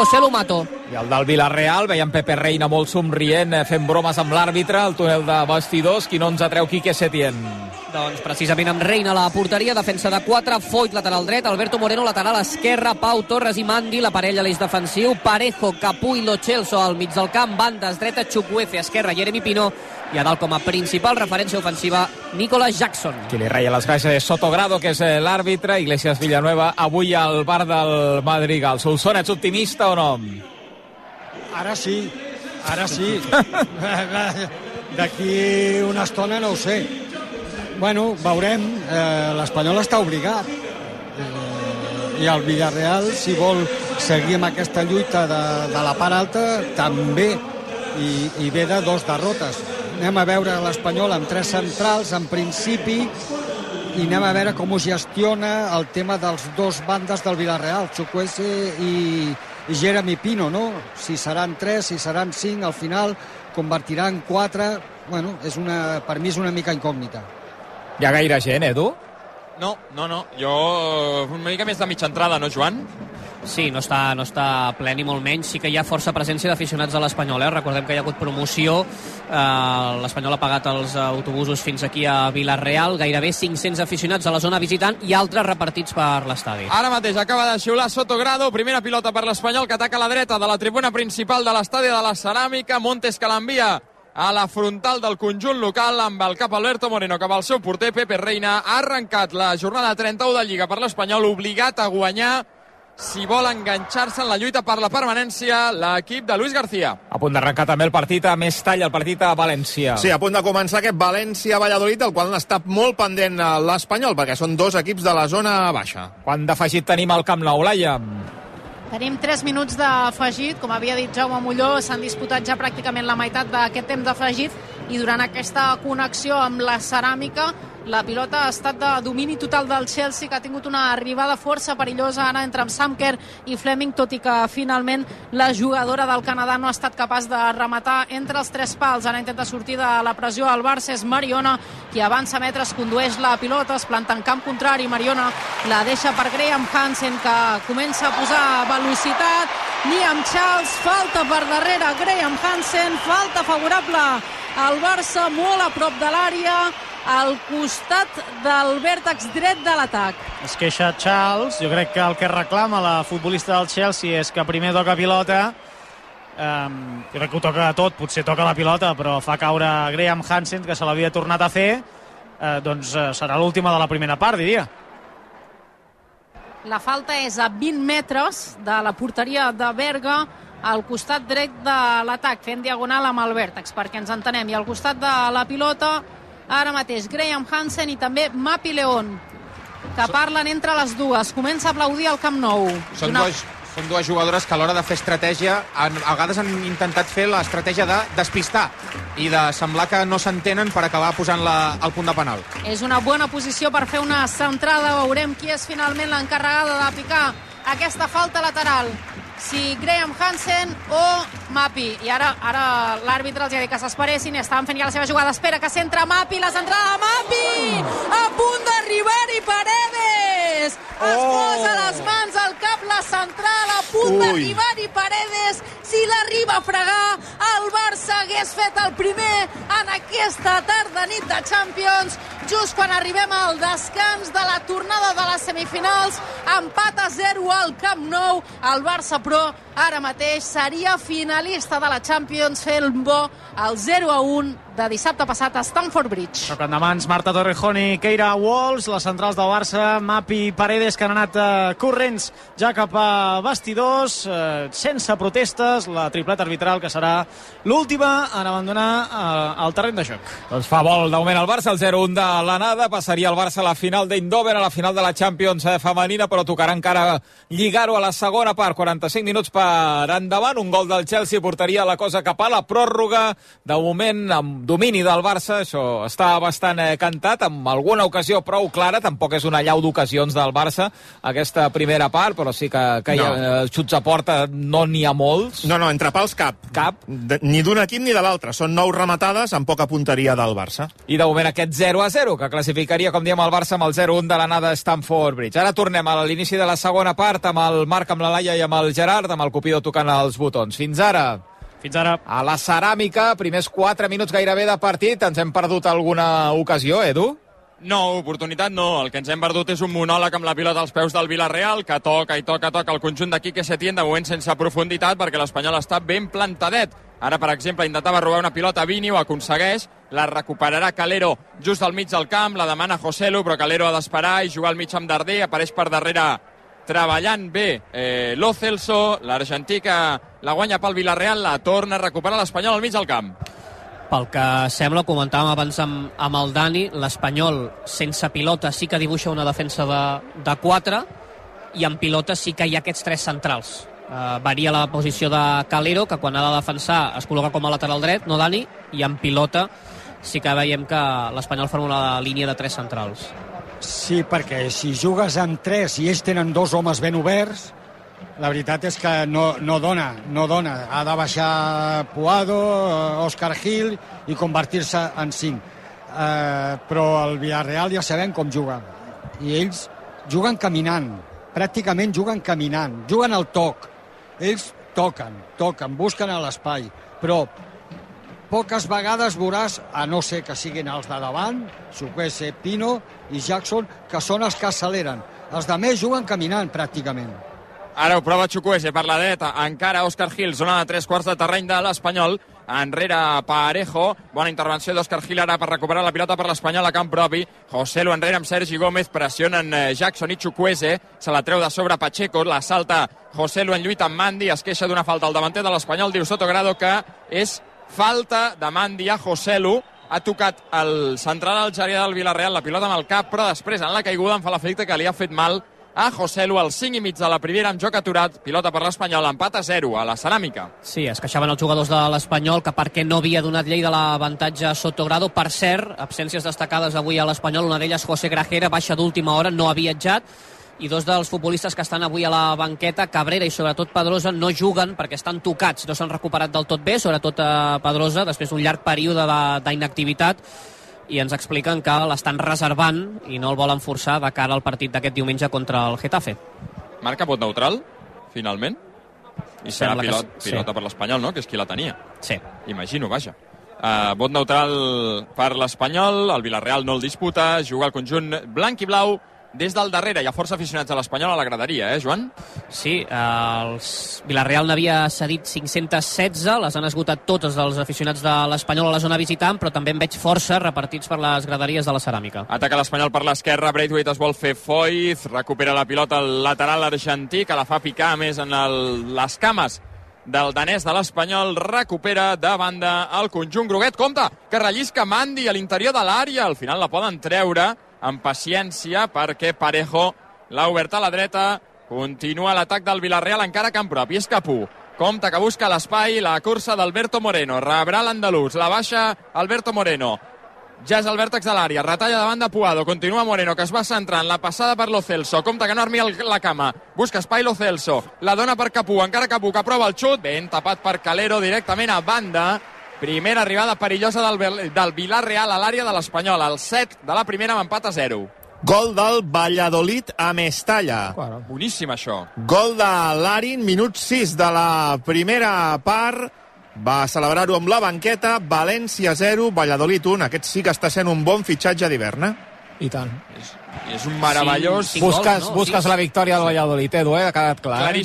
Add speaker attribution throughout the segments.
Speaker 1: José Lumato.
Speaker 2: I el del Villarreal, veiem Pepe Reina molt somrient, eh, fent bromes amb l'àrbitre, al túnel de vestidors, qui no ens atreu Quique Setién.
Speaker 1: Doncs precisament amb Reina a la porteria, defensa de 4, Foyt lateral dret, Alberto Moreno lateral esquerra, Pau Torres i Mandi, la parella a l'eix defensiu, Parejo, Capú i Lo Celso al mig del camp, bandes dreta, Chukwueze, esquerra, Jeremy Pino, i a dalt com a principal referència ofensiva, Nicolas Jackson.
Speaker 2: Qui li reia les gràcies és Sotogrado, que és eh, l'àrbitre, Iglesias Villanueva, avui al bar del Madrigal. Solsona, ets optimista o no?
Speaker 3: Ara sí, ara sí. D'aquí una estona no ho sé. Bueno, veurem. Eh, L'Espanyol està obligat. Eh, I el Villarreal, si vol seguir amb aquesta lluita de, de la part alta, també. I, I ve de dos derrotes. Anem a veure l'Espanyol amb tres centrals, en principi, i anem a veure com ho gestiona el tema dels dos bandes del Villarreal, Chukwese i, Jeremy Pino, no? Si seran tres, si seran cinc, al final convertiran quatre... Bueno, és una, per mi és una mica incògnita.
Speaker 2: Hi ha gaire gent, Edu?
Speaker 4: No, no, no. Jo una mica més de mitja entrada, no, Joan?
Speaker 1: Sí, no està, no està ple ni molt menys. Sí que hi ha força presència d'aficionats a l'Espanyol. Eh? Recordem que hi ha hagut promoció. Eh, L'Espanyol ha pagat els autobusos fins aquí a Vilareal. Gairebé 500 aficionats a la zona visitant i altres repartits per l'estadi.
Speaker 4: Ara mateix acaba de xiular Sotogrado, primera pilota per l'Espanyol que ataca a la dreta de la tribuna principal de l'estadi de la Ceràmica. Montes que l'envia a la frontal del conjunt local amb el cap Alberto Moreno cap al seu porter Pepe Reina ha arrencat la jornada 31 de Lliga per l'Espanyol obligat a guanyar si vol enganxar-se en la lluita per la permanència l'equip de Luis García.
Speaker 2: A punt d'arrencar també el partit a més tall, el partit a València.
Speaker 5: Sí, a punt de començar aquest València-Valladolid, el qual n'està molt pendent l'Espanyol, perquè són dos equips de la zona baixa.
Speaker 2: Quan d'afegit tenim al Camp Nou, Laia?
Speaker 6: Tenim 3 minuts d'afegit, com havia dit Jaume Molló, s'han disputat ja pràcticament la meitat d'aquest temps d'afegit i durant aquesta connexió amb la ceràmica la pilota ha estat de domini total del Chelsea, que ha tingut una arribada força perillosa ara entre Samker i Fleming, tot i que finalment la jugadora del Canadà no ha estat capaç de rematar entre els tres pals. Ara intenta sortir de la pressió al Barça, és Mariona, qui avança metres, condueix la pilota, es planta en camp contrari, Mariona la deixa per Graham Hansen, que comença a posar velocitat, Liam Charles, falta per darrere, Graham Hansen, falta favorable al Barça, molt a prop de l'àrea, al costat del vèrtex dret de l'atac.
Speaker 7: Es queixa Charles, jo crec que el que reclama la futbolista del Chelsea és que primer toca pilota, um, jo crec que ho toca tot, potser toca la pilota, però fa caure Graham Hansen, que se l'havia tornat a fer, uh, doncs uh, serà l'última de la primera part, diria.
Speaker 6: La falta és a 20 metres de la porteria de Berga, al costat dret de l'atac, fent diagonal amb el vèrtex, perquè ens entenem. I al costat de la pilota, ara mateix, Graham Hansen i també Mapi León, que parlen entre les dues. Comença a aplaudir al Camp Nou.
Speaker 8: Són
Speaker 6: Una-
Speaker 8: dues, són dues jugadores que a l'hora de fer estratègia han, a vegades han intentat fer l'estratègia de despistar i de semblar que no s'entenen per acabar posant la, el punt de penal.
Speaker 6: És una bona posició per fer una centrada. Veurem qui és finalment l'encarregada de picar aquesta falta lateral. Si Graham Hansen o Mapi. I ara ara l'àrbitre els ha dit que s'esperessin i estaven fent ja la seva jugada. Espera que centra Mapi, la centrada de Mapi! A punt d'arribar-hi Paredes! Es
Speaker 5: Oh!
Speaker 6: posa les mans al cap la central, a punt
Speaker 5: Ui.
Speaker 6: d'arribar-hi Paredes. Si l'arriba a fregar, el Barça hagués fet el primer en aquesta tarda nit de Champions, just quan arribem al descans de la tornada de les semifinals, empat a 0 al Camp Nou, el Barça, però, ara mateix seria finalista de la Champions fent bo el 0 a 1 de dissabte passat a Stamford Bridge.
Speaker 7: Toquen de mans Marta Torrejón i Keira Walls, les centrals del Barça, Mapi i Paredes, que han anat eh, corrents ja cap a vestidors, eh, sense protestes, la tripleta arbitral, que serà l'última en abandonar eh, el terreny de joc.
Speaker 2: Doncs fa vol d'augment el Barça, el 0-1 de l'anada, passaria el Barça a la final d'Indover, a la final de la Champions eh, femenina, però tocarà encara lligar-ho a la segona part, 45 minuts per endavant, un gol del Chelsea portaria la cosa cap a la pròrroga, de moment amb domini del Barça, això està bastant eh, cantat, amb alguna ocasió prou clara, tampoc és una llau d'ocasions del Barça, aquesta primera part, però sí que, que hi ha
Speaker 5: No.
Speaker 2: eh, xuts a porta, no n'hi ha molts.
Speaker 5: No, no, entre pals cap.
Speaker 2: Cap.
Speaker 5: De, ni d'un equip ni de l'altre. Són nou rematades amb poca punteria del Barça.
Speaker 2: I de moment aquest 0 a 0, que classificaria, com diem, el Barça amb el 0-1 de l'anada Stamford Bridge. Ara tornem a l'inici de la segona part amb el Marc, amb la Laia i amb el Gerard, amb el Cupido tocant els botons. Fins ara.
Speaker 7: Fins ara.
Speaker 2: A la ceràmica, primers 4 minuts gairebé de partit, ens hem perdut alguna ocasió, Edu?
Speaker 4: No, oportunitat no. El que ens hem perdut és un monòleg amb la pilota als peus del Villarreal, que toca i toca, toca el conjunt de Quique Setién, de moment sense profunditat, perquè l'Espanyol està ben plantadet. Ara, per exemple, intentava robar una pilota a Vini, ho aconsegueix, la recuperarà Calero just al mig del camp, la demana Joselu, però Calero ha d'esperar i jugar al mig amb Darder, apareix per darrere treballant bé eh, Lo Celso, l'argentí que la guanya pel Villarreal, la torna a recuperar l'Espanyol al mig del camp.
Speaker 1: Pel que sembla, comentàvem abans amb, amb el Dani, l'Espanyol sense pilota sí que dibuixa una defensa de, de 4 i amb pilota sí que hi ha aquests tres centrals. Uh, varia la posició de Calero, que quan ha de defensar es col·loca com a lateral dret, no Dani, i amb pilota sí que veiem que l'Espanyol forma una línia de tres centrals.
Speaker 3: Sí, perquè si jugues amb tres i ells tenen dos homes ben oberts, la veritat és que no, no dona, no dona. Ha de baixar Puado, eh, Òscar Gil i convertir-se en cinc. Eh, però el Villarreal ja sabem com juga. I ells juguen caminant, pràcticament juguen caminant, juguen al toc. Ells toquen, toquen, busquen a l'espai, però poques vegades veuràs, a no ser que siguin els de davant, Chukwese, Pino i Jackson, que són els que acceleren. Els de més juguen caminant, pràcticament.
Speaker 4: Ara ho prova Chukwueze per la dreta, encara Òscar Gil, zona de tres quarts de terreny de l'Espanyol, enrere Parejo, bona intervenció d'Òscar Gil ara per recuperar la pilota per l'Espanyol a camp propi, José Lu enrere amb Sergi Gómez, pressionen eh, Jackson i Chukwueze, se la treu de sobre Pacheco, la salta José Lu en lluita amb Mandi, es queixa d'una falta al davanter de l'Espanyol, diu Sotogrado que és falta de Mandi a José Lu, ha tocat el central algerià del Villarreal, la pilota amb el cap, però després en la caiguda em fa l'efecte que li ha fet mal a José Lu al 5 i mig de la primera amb joc aturat, pilota per l'Espanyol, empat a 0 a la ceràmica.
Speaker 1: Sí, es queixaven els jugadors de l'Espanyol que perquè no havia donat llei de l'avantatge a Sotogrado. Per cert, absències destacades avui a l'Espanyol, una d'elles José Grajera, baixa d'última hora, no ha viatjat, i dos dels futbolistes que estan avui a la banqueta, Cabrera i sobretot Pedrosa, no juguen perquè estan tocats, no s'han recuperat del tot bé, sobretot a Pedrosa, després d'un llarg període de- d'inactivitat, i ens expliquen que l'estan reservant i no el volen forçar de cara al partit d'aquest diumenge contra el Getafe.
Speaker 4: Marca vot neutral, finalment? I serà
Speaker 1: Sembla que
Speaker 4: pilot,
Speaker 1: sí.
Speaker 4: pilota per l'Espanyol, no?, que és qui la tenia.
Speaker 1: Sí.
Speaker 4: Imagino, vaja. Uh, vot neutral per l'Espanyol, el Villarreal no el disputa, juga el conjunt blanc i blau des del darrere. Hi ha força aficionats a l'Espanyol a la graderia, eh, Joan?
Speaker 1: Sí, els Villarreal n'havia cedit 516, les han esgotat totes els aficionats de l'Espanyol a la zona visitant, però també en veig força repartits per les graderies de la ceràmica.
Speaker 4: Ataca l'Espanyol per l'esquerra, Braithwaite es vol fer Foyth, recupera la pilota al lateral argentí, que la fa picar més en el, les cames del danès de l'Espanyol, recupera de banda el conjunt groguet. Compte, que rellisca Mandi a l'interior de l'àrea, al final la poden treure amb paciència perquè Parejo l'ha obert a la dreta, continua l'atac del Villarreal encara a camp propi, és Capú. Compte que busca l'espai, la cursa d'Alberto Moreno, rebrà l'andalús, la baixa Alberto Moreno, ja és el vèrtex de l'àrea, retalla davant de Puado, continua Moreno, que es va centrant, la passada per Lo Celso, compte que no armi la cama, busca espai Lo Celso, la dona per Capú, encara Capú, que prova el xut, ben tapat per Calero, directament a banda, primera arribada perillosa del, del Villarreal a l'àrea de l'Espanyol, el 7 de la primera amb empat a 0.
Speaker 5: Gol del Valladolid a Mestalla.
Speaker 4: Boníssim, això.
Speaker 5: Gol de Larin, minut 6 de la primera part. Va celebrar-ho amb la banqueta, València 0, Valladolid 1. Aquest sí que està sent un bon fitxatge d'hivern, eh?
Speaker 2: I tant.
Speaker 4: És, és un meravellós...
Speaker 1: Sí,
Speaker 2: Busques,
Speaker 1: gols, no?
Speaker 2: busques
Speaker 1: Sí.
Speaker 2: la victòria del Valladolid, Edu, eh? Ha quedat clar. eh?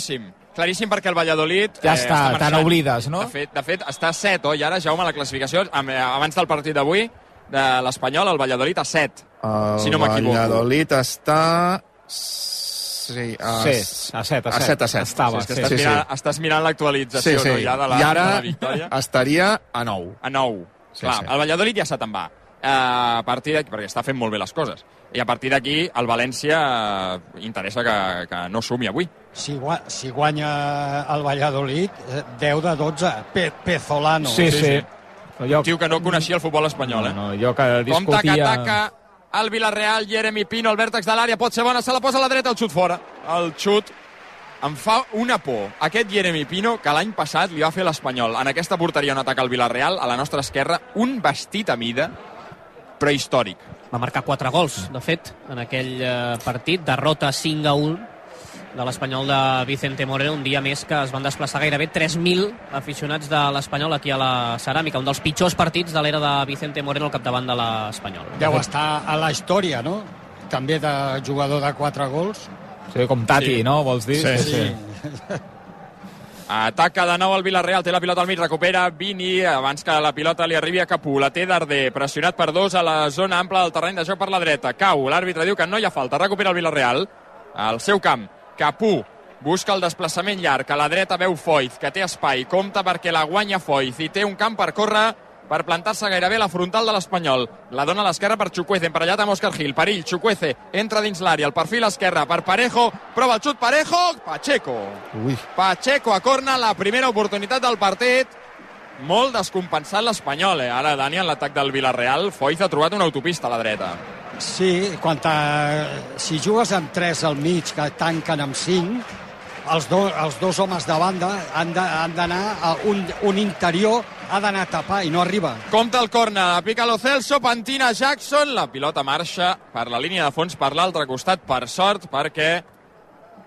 Speaker 4: Claríssim. Perquè el Valladolid...
Speaker 2: Ja està, te
Speaker 4: marxant.
Speaker 2: n'oblides, no?
Speaker 4: De fet, de fet, està a 7, oi? Ara, Jaume, la classificació, amb- eh, abans del partit d'avui, de l'Espanyol, el Valladolid a 7.
Speaker 5: El
Speaker 4: Si no m'equivoco.
Speaker 5: Valladolid està... Sí, a,
Speaker 2: Sí, a set, a
Speaker 5: a
Speaker 2: set.
Speaker 5: set, a set.
Speaker 2: Estava,
Speaker 4: és que
Speaker 2: sí.
Speaker 4: estàs,
Speaker 5: sí, sí.
Speaker 4: mirant, estàs mirant l'actualització,
Speaker 5: sí, sí.
Speaker 4: no, ja, de la,
Speaker 5: I ara
Speaker 4: de la victòria.
Speaker 5: estaria a 9.
Speaker 4: A 9.
Speaker 5: Sí,
Speaker 4: Clar,
Speaker 5: sí.
Speaker 4: el Valladolid ja se te'n va. Eh, a partir d'aquí, perquè està fent molt bé les coses. I a partir d'aquí, el València eh, interessa que, que no sumi avui.
Speaker 3: Si, gua si guanya el Valladolid, eh, 10 de 12, Pe Pezolano.
Speaker 2: Sí, sí. Jo,
Speaker 4: Un tio que no coneixia el futbol espanyol, eh?
Speaker 2: no, jo que
Speaker 4: Compte que
Speaker 2: discutia...
Speaker 4: ataca el Villarreal, Jeremy Pino, el vèrtex de l'àrea, pot ser bona, se la posa a la dreta, el xut fora. El xut em fa una por. Aquest Jeremy Pino, que l'any passat li va fer l'Espanyol, en aquesta porteria on ataca el Villarreal, a la nostra esquerra, un vestit a mida, però històric.
Speaker 1: Va marcar 4 gols, de fet, en aquell eh, partit. Derrota 5 a 1 de l'Espanyol de Vicente Moreno, un dia més que es van desplaçar gairebé 3.000 aficionats de l'Espanyol aquí a la Ceràmica, un dels pitjors partits de l'era de Vicente Moreno al capdavant de l'Espanyol.
Speaker 3: Deu estar a la història, no? També de jugador de 4 gols.
Speaker 2: Sí, com Tati,
Speaker 4: Sí.
Speaker 2: no? Vols dir?
Speaker 3: Sí.
Speaker 4: Ataca de nou el Villarreal, té la pilota al mig, recupera Vini, abans que la pilota li arribi a Capú, la té Darder, pressionat per dos a la zona ampla del terreny de joc per la dreta. Cau, l'àrbitre diu que no hi ha falta, recupera el Villarreal, al seu camp, Capú, busca el desplaçament llarg, a la dreta veu Foyth, que té espai, compta perquè la guanya Foyth, i té un camp per córrer per plantar-se gairebé a la frontal de l'Espanyol. La dona a l'esquerra per Chukwueze, emparellat amb Òscar Gil. Perill, Chukwueze, entra dins l'àrea, el perfil esquerre per Parejo, prova el xut Parejo, Pacheco.
Speaker 5: Ui.
Speaker 4: Pacheco a corna, la primera oportunitat del partit. Molt descompensat l'Espanyol, eh? Ara, Dani, en l'atac del Villarreal, Foyth ha trobat una autopista a la dreta.
Speaker 3: Sí, quan si jugues amb 3 al mig, que tanquen amb 5, els, do, els dos homes de banda han d'anar a un, un interior ha d'anar a tapar i no arriba.
Speaker 4: Compte el corna, pica lo Celso, pentina Jackson, la pilota marxa per la línia de fons per l'altre costat, per sort, perquè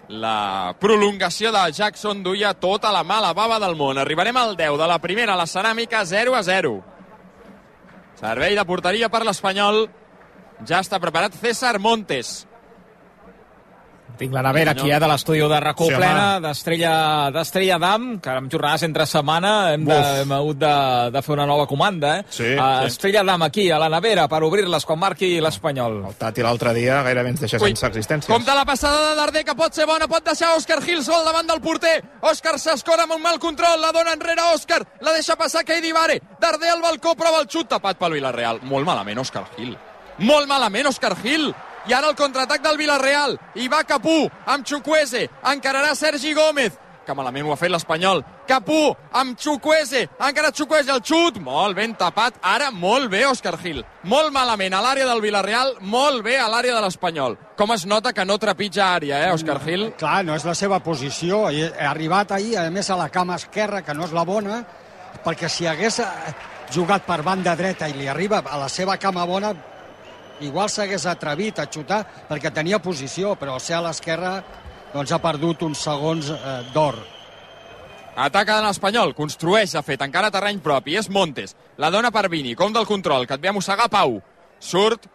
Speaker 4: la prolongació de Jackson duia tota la mala bava del món. Arribarem al 10 de la primera, la ceràmica 0 a 0. Servei de porteria per l'Espanyol. Ja està preparat César Montes.
Speaker 2: Tinc la nevera aquí, eh, de l'estudi de racó
Speaker 5: Sí,
Speaker 2: plena d'Estrella d'Estrella d'Am, que amb jornades entre setmana hem, de, hem hagut de, de fer una nova comanda, eh?
Speaker 5: Sí,
Speaker 2: Uh,
Speaker 5: sí.
Speaker 2: Estrella d'Am aquí, a la nevera, per obrir-les quan marqui l'Espanyol.
Speaker 5: El Tati l'altre dia gairebé ens deixa
Speaker 4: Ui,
Speaker 5: sense existències.
Speaker 4: Compte la passada de Darder, que pot ser bona, pot deixar Òscar Gil sol davant del porter. Òscar s'escora amb un mal control, la dona enrere Òscar, la deixa passar Keidi Vare. Darder al balcó, prova el xut, tapat pel Villarreal. Molt malament, Òscar Gil. Molt malament, Òscar Gil. I ara el contraatac del Villarreal. I va Capú, amb Chukwueze. Encararà Sergi Gómez. Que malament ho ha fet l'Espanyol. Capú, amb Chukwueze. Encara Chukwueze, el xut. Molt ben tapat. Ara molt bé, Òscar Gil. Molt malament a l'àrea del Villarreal, molt bé a l'àrea de l'Espanyol. Com es nota que no trepitja àrea, eh, Òscar Gil?
Speaker 3: Clar, no és la seva posició. Ha arribat ahir, a més, a la cama esquerra, que no és la bona, perquè si hagués eh, jugat per banda dreta i li arriba a la seva cama bona, igual s'hagués atrevit a xutar perquè tenia posició, però ser a l'esquerra doncs ha perdut uns segons eh, d'or.
Speaker 4: Ataca de l'Espanyol, construeix, de fet, encara terreny propi, és Montes. La dona per Vini, com del control, que et ve a mossegar Pau. Surt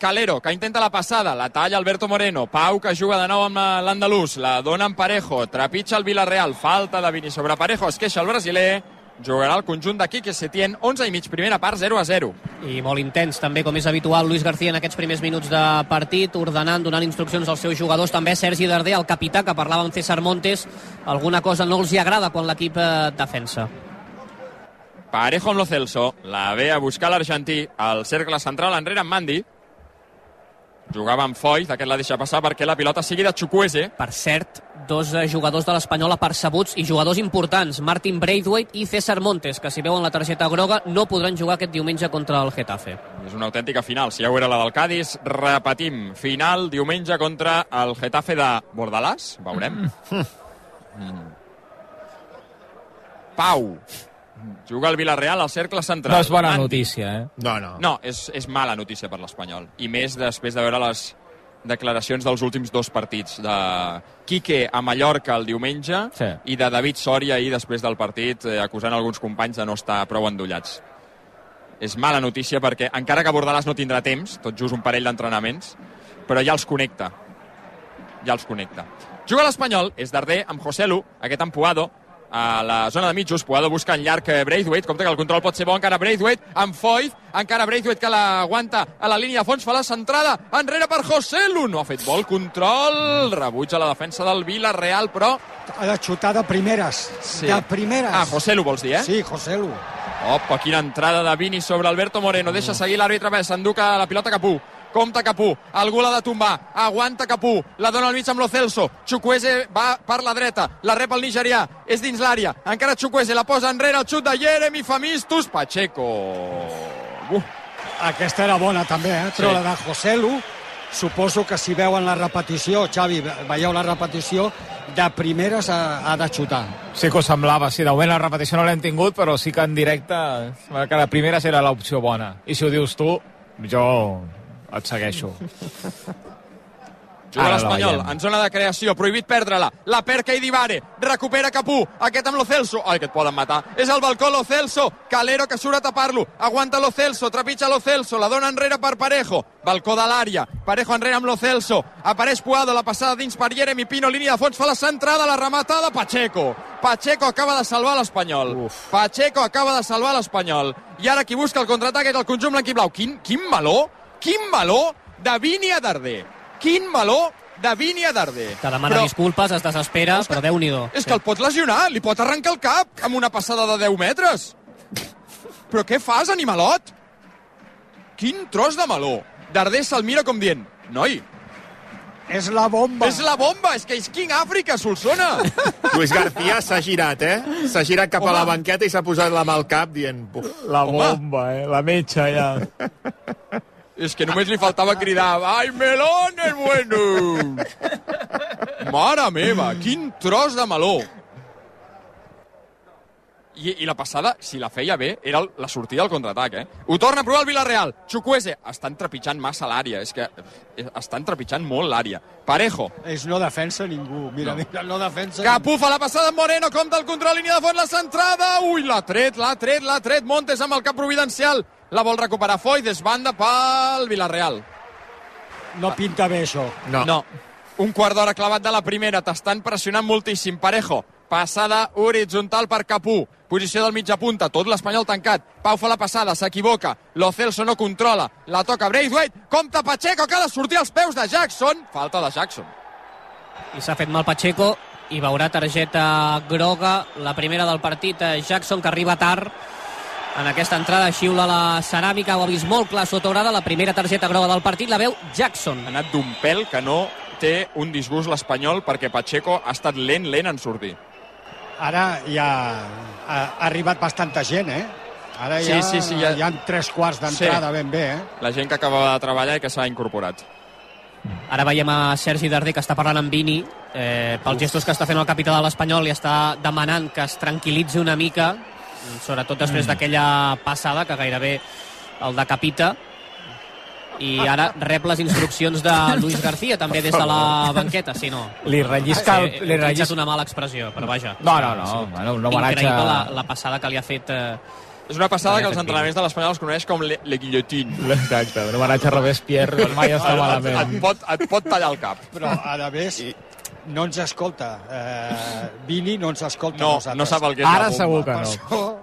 Speaker 4: Calero, que intenta la passada, la talla Alberto Moreno. Pau, que juga de nou amb l'andalús, la dona en Parejo, trepitja el Villarreal, falta de Vini sobre Parejo, es queixa el brasiler, jugarà el conjunt de Quique Setién, 11 i mig, primera part, 0 a 0.
Speaker 1: I molt intens, també, com és habitual, Luis García en aquests primers minuts de partit, ordenant, donant instruccions als seus jugadors. També Sergi Darder, el capità, que parlava amb César Montes. Alguna cosa no els hi agrada quan l'equip eh, defensa.
Speaker 4: Parejo amb lo Celso, la ve a buscar l'argentí, al cercle central enrere amb Mandi. Jugava amb Foyt, aquest la deixa passar perquè la pilota sigui de Chukwueze.
Speaker 1: Per cert, dos eh, jugadors de l'Espanyol apercebuts i jugadors importants, Martin Braithwaite i César Montes, que si veuen la targeta groga no podran jugar aquest diumenge contra el Getafe.
Speaker 4: És una autèntica final. Si ja ho era la del Cádiz, repetim. Final diumenge contra el Getafe de Bordalàs. Veurem. Mm. Pau. Juga al Villarreal al cercle central.
Speaker 2: No és bona notícia, eh?
Speaker 5: No, no.
Speaker 4: No, és, és mala notícia per l'Espanyol. I més després de veure les declaracions dels últims dos partits de Quique a Mallorca el diumenge
Speaker 2: Sí.
Speaker 4: i de David Soria ahir després del partit eh, acusant alguns companys de no estar prou endollats. És mala notícia perquè encara que Bordalàs no tindrà temps, tot just un parell d'entrenaments, però ja els connecta. Ja els connecta. Juga l'Espanyol, és Darder amb Joselu, aquest amb Puado, a la zona de mitjos, Puado busca en llarg eh, Braithwaite, compte que el control pot ser bo, encara Braithwaite, amb Foyth, encara Braithwaite que l'aguanta a la línia de fons, fa la centrada, enrere per Joselu, no ha fet bo el control, rebutja la defensa del Villarreal, però...
Speaker 3: Ha de xutar de primeres.
Speaker 4: Sí.
Speaker 3: De primeres.
Speaker 4: Ah, Joselu vols dir, eh?
Speaker 3: Sí, José Lu.
Speaker 4: Opa, quina entrada de Vini sobre Alberto Moreno. Deixa seguir l'àrbitre, s'enduca la pilota Capú. Compta Capú, algú l'ha de tombar, aguanta Capú, la dona al mig amb Lo Celso, Chukwueze va per la dreta, la rep el nigerià, és dins l'àrea, encara Chukwueze la posa enrere, el xut de Jeremy Famistus, Pacheco. Uh,
Speaker 3: Aquesta era bona també, eh? però
Speaker 4: Sí.
Speaker 3: la de Joselu, suposo que si veuen la repetició, Xavi, veieu la repetició, de primeres ha, ha de xutar.
Speaker 2: Sí que ho semblava, sí, de moment la repetició no l'hem tingut, però sí que en directe sembla que la primera era l'opció bona. I si ho dius tu, jo et segueixo.
Speaker 4: Juga l'Espanyol, en zona de creació, prohibit perdre-la. La perd Keidibare, recupera Capú, aquest amb Lo Celso. Ai, que et poden matar. És el balcó Lo Celso, Calero que surt a tapar-lo. Aguanta Lo Celso, trepitja Lo Celso, la dona enrere per Parejo. Balcó de l'àrea, Parejo enrere amb Lo Celso. Apareix Puado, la passada dins per Jeremy Pino, línia de fons, fa la centrada, la rematada, Pacheco. Pacheco acaba de salvar l'Espanyol. Pacheco acaba de salvar l'Espanyol. I ara qui busca el contraatac és el conjunt blanc i blau. Quin, quin meló, quin meló de Vini a Darder. Quin meló de Vini a Darder.
Speaker 1: Que demana
Speaker 4: Però-
Speaker 1: disculpes, es desespera,
Speaker 4: Oscar,
Speaker 1: però Déu-n'hi-do.
Speaker 4: És que el pot lesionar, li pot arrencar el cap amb una passada de 10 metres. Però què fas, animalot? Quin tros de meló. Darder se'l mira com dient, noi,
Speaker 3: És la bomba!
Speaker 4: és la bomba, és que és King Àfrica, Solsona.
Speaker 5: Luis García s'ha girat, eh? S'ha girat cap
Speaker 4: Home.
Speaker 5: a la banqueta i s'ha posat la mà al cap dient... Buf.
Speaker 2: La
Speaker 4: Home.
Speaker 2: bomba, eh? La metxa, ja.
Speaker 4: és que només li faltava cridar, ai, melones buenos. Mare meva, quin tros de meló. I, I la passada, si la feia bé, era el- la sortida del contraatac, eh? Ho torna a provar el Villarreal. Chukwueze. Estan trepitjant massa l'àrea, és que eh, estan trepitjant molt l'àrea. Parejo.
Speaker 3: És no defensa ningú. Mira,
Speaker 4: No.
Speaker 3: mira, no defensa
Speaker 4: Capú fa la passada amb Moreno, compta el control, línia de fons, la centrada. Ui, l'ha tret, l'ha tret, l'ha tret. Montes amb el cap providencial. La vol recuperar Foy, desbanda pel Villarreal.
Speaker 3: No pinta bé, això.
Speaker 5: No.
Speaker 4: No. Un quart d'hora clavat de la primera. T'estan pressionant moltíssim. Parejo. Passada horitzontal per Capú. Posició del mitja punta. Tot l'Espanyol tancat. Pau fa la passada. S'equivoca. Lo Celso no controla. La toca Braithwaite. Compta Pacheco que ha de sortir als peus de Jackson. Falta de Jackson.
Speaker 1: I s'ha fet mal Pacheco i veurà targeta groga, la primera del partit, eh, Jackson, que arriba tard en aquesta entrada, xiula la ceràmica, ho ha vist molt clar Sotograda, la primera targeta groga del partit, la veu Jackson.
Speaker 4: Ha anat d'un pèl que no té un disgust l'Espanyol perquè Pacheco ha estat lent, lent en sortir.
Speaker 3: Ara ja ha, ha arribat bastanta gent, eh? Ara
Speaker 4: Sí,
Speaker 3: ja,
Speaker 4: sí, sí, ja-
Speaker 3: hi ha tres quarts d'entrada
Speaker 4: Sí.
Speaker 3: ben bé, eh?
Speaker 4: La gent que acabava de treballar i que s'ha incorporat.
Speaker 1: Ara veiem a Sergi Darder que està parlant amb Vini eh, pels gestos que està fent el capità de l'Espanyol i està demanant que es tranquil·litzi una mica sobretot després d'aquella passada que gairebé el decapita i ara rep les instruccions de Luis García també des de la banqueta, si no
Speaker 2: Li rellisca...
Speaker 1: Sí,
Speaker 2: El,
Speaker 1: he
Speaker 2: li
Speaker 1: utilitzat
Speaker 2: rellisca...
Speaker 1: una mala expressió, però vaja.
Speaker 2: No, no, no. Bueno, un homenatge...
Speaker 1: Increïble la, la passada que li ha fet... Eh,
Speaker 4: És una passada que
Speaker 1: efectiu.
Speaker 4: entrenaments de l'Espanyol es coneix com le, le guillotine.
Speaker 2: Exacte, un homenatge a Robespierre mai està
Speaker 4: Et,
Speaker 2: malament.
Speaker 4: et, pot, et pot tallar el cap.
Speaker 3: Però ara ves, no ens escolta. Eh, Vini no ens escolta a
Speaker 4: No,
Speaker 3: nosaltres.
Speaker 4: no sap el que és
Speaker 2: Ara
Speaker 4: la bomba.
Speaker 2: segur que no.
Speaker 3: això,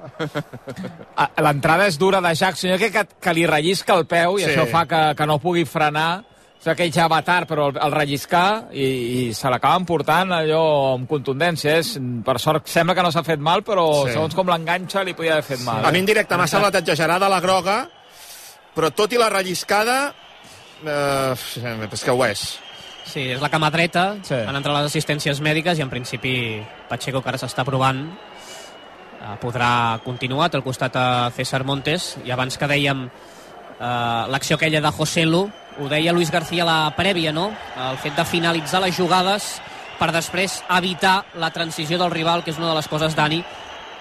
Speaker 2: L'entrada és dura de Jackson. Jo crec que, que li rellisca el peu i
Speaker 5: Sí.
Speaker 2: això fa que, que no pugui frenar. O sigui, que ell ja va tard, però el, el relliscar i, i se l'acaben portant allò amb contundència. És, per sort, sembla que no s'ha fet mal, però
Speaker 5: Sí.
Speaker 2: sí. segons com l'enganxa li podia haver fet mal.
Speaker 5: A mi
Speaker 2: Eh?
Speaker 5: en directe m'ha semblat exagerada la groga, però tot i la relliscada, eh, és que ho és.
Speaker 1: Sí, és la cama dreta,
Speaker 2: Sí.
Speaker 1: han entrat les assistències mèdiques i en principi Pacheco, que ara s'està provant, eh, podrà continuar, al costat a César Montes, i abans que dèiem eh, l'acció aquella de José Lu, ho deia Luis García a la prèvia, no? El fet de finalitzar les jugades per després evitar la transició del rival, que és una de les coses, Dani,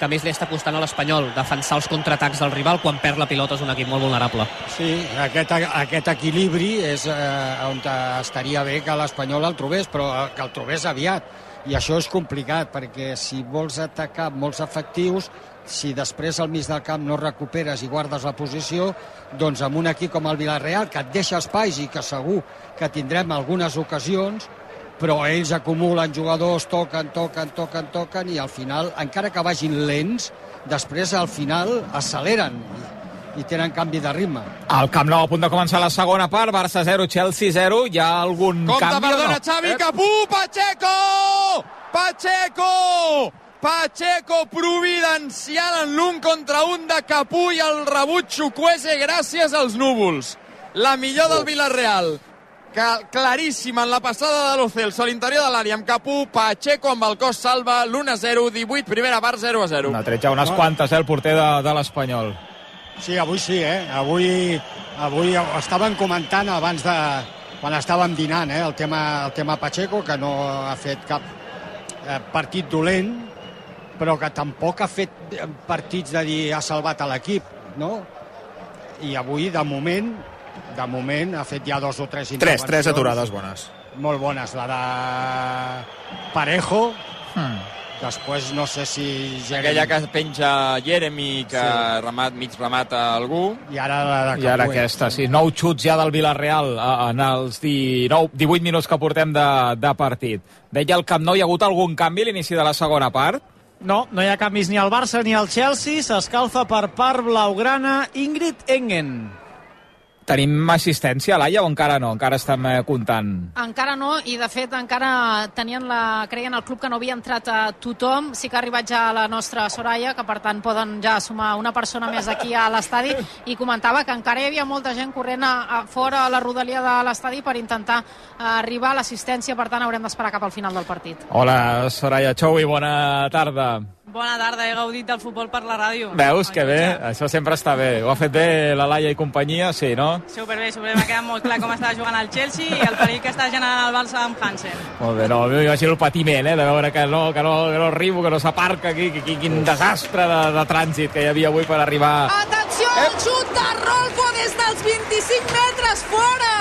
Speaker 1: que més li està costant a l'Espanyol, defensar els contraatacs del rival quan perd la pilota és un equip molt vulnerable.
Speaker 3: sí, aquest, aquest equilibri és eh, on estaria bé que l'Espanyol el trobés, però eh, que el trobés aviat. I això és complicat, perquè si vols atacar molts efectius, si després al mig del camp no recuperes i guardes la posició, doncs amb un equip com el Villarreal, que et deixa espais i que segur que tindrem algunes ocasions, però ells acumulen jugadors, toquen, toquen, toquen, toquen, i al final, encara que vagin lents, després al final acceleren i, i tenen canvi de ritme.
Speaker 2: Al Camp Nou a punt de començar la segona part, Barça 0, Chelsea 0. Hi ha algun
Speaker 4: Compte,
Speaker 2: canvi o
Speaker 4: perdona,
Speaker 2: no?
Speaker 4: Xavi,
Speaker 2: Eh?
Speaker 4: Capú, Pacheco! Pacheco! Pacheco providencial en l'un contra un de Capú i el rebut Xucuese gràcies als núvols. la millor del Villarreal. Que, claríssima en la passada de l'Ocels a l'interior de l'àrea amb Capú, Pacheco amb el cos salva l'1-0, 18, primera part 0-0.
Speaker 2: N'ha tret ja unes quantes, eh, el porter de, de l'Espanyol.
Speaker 3: Sí, avui sí, eh? Avui, avui ho estaven comentant abans de... quan estàvem dinant, eh? El tema, el tema Pacheco, que no ha fet cap eh, partit dolent, però que tampoc ha fet eh, partits de dir ha salvat a l'equip, no? I avui, de moment, de moment, ha fet ja dos o tres
Speaker 5: Tres,
Speaker 3: intervencions.
Speaker 5: tres aturades bones.
Speaker 3: Molt bones. La de Parejo,
Speaker 2: Hmm.
Speaker 3: després no sé si...
Speaker 4: Aquella que penja Jeremy, que
Speaker 3: Sí.
Speaker 4: remat, mig remata algú.
Speaker 3: I ara la de
Speaker 2: I ara aquesta, sí. Nou xuts ja del Villarreal en els 19, 18 minuts que portem de, de partit. Deia el Camp Nou, hi ha hagut algun canvi a l'inici de la segona part?
Speaker 7: No, no hi ha canvis ni al Barça ni al Chelsea. S'escalfa per part blaugrana Ingrid Engen.
Speaker 2: Tenim assistència l'Aia o encara no? Encara estem eh, comptant.
Speaker 6: Encara no, i de fet encara tenien la, creien al club que no havia entrat a tothom. Sí que ha arribat ja la nostra Soraya, que per tant poden ja sumar una persona més aquí a l'estadi, i comentava que encara hi havia molta gent corrent a, a fora a la rodalia de l'estadi per intentar eh, arribar a l'assistència, per tant haurem d'esperar cap al final del partit.
Speaker 2: Hola, Soraya Chou, i bona tarda.
Speaker 9: Bona tarda, he gaudit del futbol per la ràdio.
Speaker 2: Veus que bé? Això sempre està bé. Ho ha fet bé la Laia i companyia, sí, no?
Speaker 9: Superbé, superbé, m'ha quedat molt clar com estava jugant el Chelsea i el perill que està generant el Barça amb Hansen.
Speaker 2: Molt bé, no, m'imagino el patiment, eh, de veure que no, que no, que no arribo, que no s'aparca aquí, que, que, quin desastre de, de trànsit que hi havia avui per arribar...
Speaker 10: Atenció, el xut de Rolfo des dels 25 metres fora!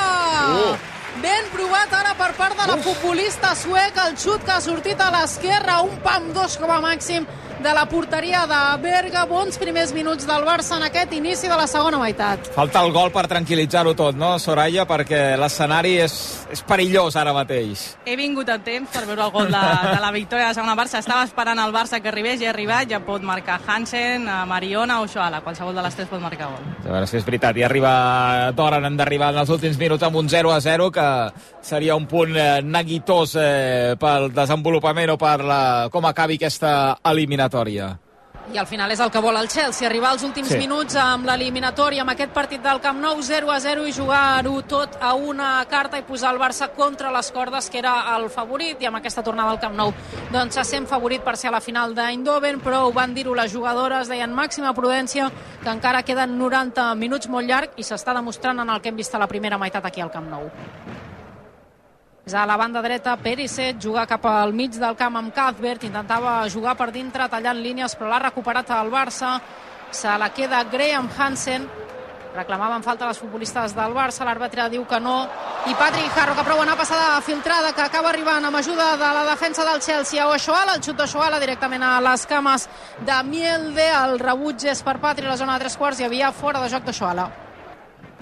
Speaker 2: Uh.
Speaker 6: Ben provat ara per part de la futbolista sueca, el xut que ha sortit a l'esquerra, un pam dos com a màxim de la porteria de Berga. Bons primers minuts del Barça en aquest inici de la segona meitat.
Speaker 2: Falta el gol per tranquil·litzar-ho tot, no, Soraya? Perquè l'escenari és, és perillós ara mateix.
Speaker 9: He vingut a temps per veure el gol de, de la victòria de la segona Barça. Estava esperant el Barça que arribés i ha arribat. Ja pot marcar Hansen, eh, Mariona o Xoala. Qualsevol de les tres pot marcar gol.
Speaker 2: A veure si és veritat. I arriba Doran, han d'arribar en els últims minuts amb un 0 a 0, que seria un punt eh, neguitós eh, pel desenvolupament o per la, com acabi aquesta eliminatòria.
Speaker 6: I al final és el que vol el Chelsea, arribar als últims
Speaker 2: sí.
Speaker 6: minuts amb l'eliminatòria, amb aquest partit del Camp Nou, 0 a 0 i jugar-ho tot a una carta i posar el Barça contra les cordes, que era el favorit, i amb aquesta tornada al Camp Nou doncs se sent favorit per ser a la final d'Eindhoven, però ho van dir-ho les jugadores, deien màxima prudència, que encara queden 90 minuts molt llarg i s'està demostrant en el que hem vist a la primera meitat aquí al Camp Nou. A la banda dreta, Perisic juga cap al mig del camp amb Cuthbert, intentava jugar per dintre, tallant línies, però l'ha recuperat el Barça. Se la queda Graham Hansen, reclamaven falta les futbolistes del Barça, l'àrbitre diu que no, i Patrick Harro, que prova una passada filtrada, que acaba arribant amb ajuda de la defensa del Chelsea. A Oshoala, el xut d'Oshoala directament a les cames de Mielde, el rebuig és per Patri la zona de tres quarts, hi havia fora de joc d'Oshoala.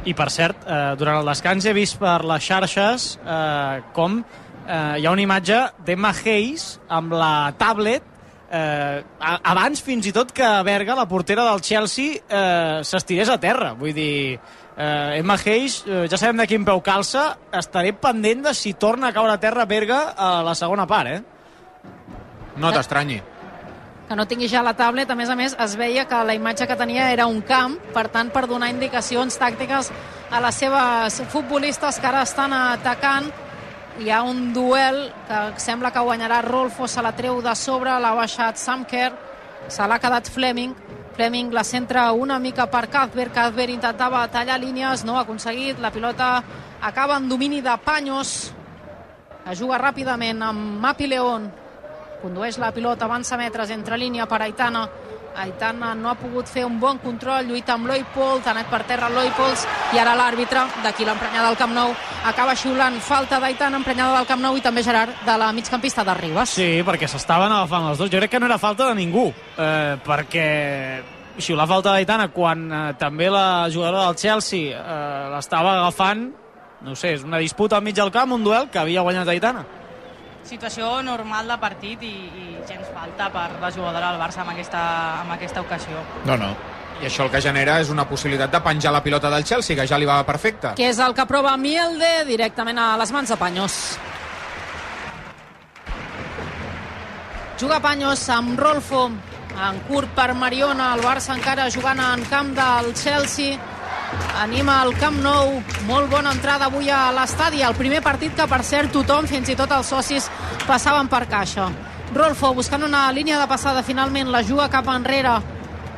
Speaker 7: I per cert, eh, durant el descans he vist per les xarxes eh, com eh, hi ha una imatge d'Emma Hayes amb la tablet eh, abans fins i tot que Berga, la portera del Chelsea, eh, s'estirés a terra. Vull dir, eh, Emma Hayes, eh, ja sabem de quin peu calça, estaré pendent de si torna a caure a terra Berga a la segona part, eh?
Speaker 8: No t'estranyi.
Speaker 6: Que no tingui ja la tablet, a més a més es veia que la imatge que tenia era un camp, per tant per donar indicacions tàctiques a les seves futbolistes que ara estan atacant hi ha un duel que sembla que guanyarà Rolfo, se la treu de sobre l'ha baixat Samker se l'ha quedat Fleming. Fleming la centra una mica per Cuthbert. Cuthbert intentava tallar línies, no ha aconseguit. La pilota acaba en domini de Paños. Es juga ràpidament amb Mapi León condueix la pilota, avança metres entre línia per Aitana. Aitana no ha pogut fer un bon control, lluita amb Loipold, ha anat per terra Loipold i ara l'àrbitre, d'aquí l'emprenyada del Camp Nou, acaba xiulant falta d'Aitana, emprenyada del Camp Nou i també Gerard de la migcampista de Ribas.
Speaker 7: Sí, perquè s'estaven agafant els dos. Jo crec que no era falta de ningú, eh, perquè xiular falta d'Aitana quan eh, també la jugadora del Chelsea eh, l'estava agafant, no sé, és una disputa al mig del camp, un duel que havia guanyat Aitana.
Speaker 9: Situació normal de partit i, i gens falta per la jugadora del Barça en aquesta, en aquesta ocasió.
Speaker 8: No, no. I això el que genera és una possibilitat de penjar la pilota del Chelsea, que ja li va perfecte.
Speaker 6: Que és el que prova Mielde directament a les mans de Paños. Juga Paños amb Rolfo en curt per Mariona, el Barça encara jugant en camp del Chelsea Anima el Camp Nou. Molt bona entrada avui a l'estadi. El primer partit que, per cert, tothom, fins i tot els socis, passaven per caixa. Rolfo buscant una línia de passada. Finalment la juga cap enrere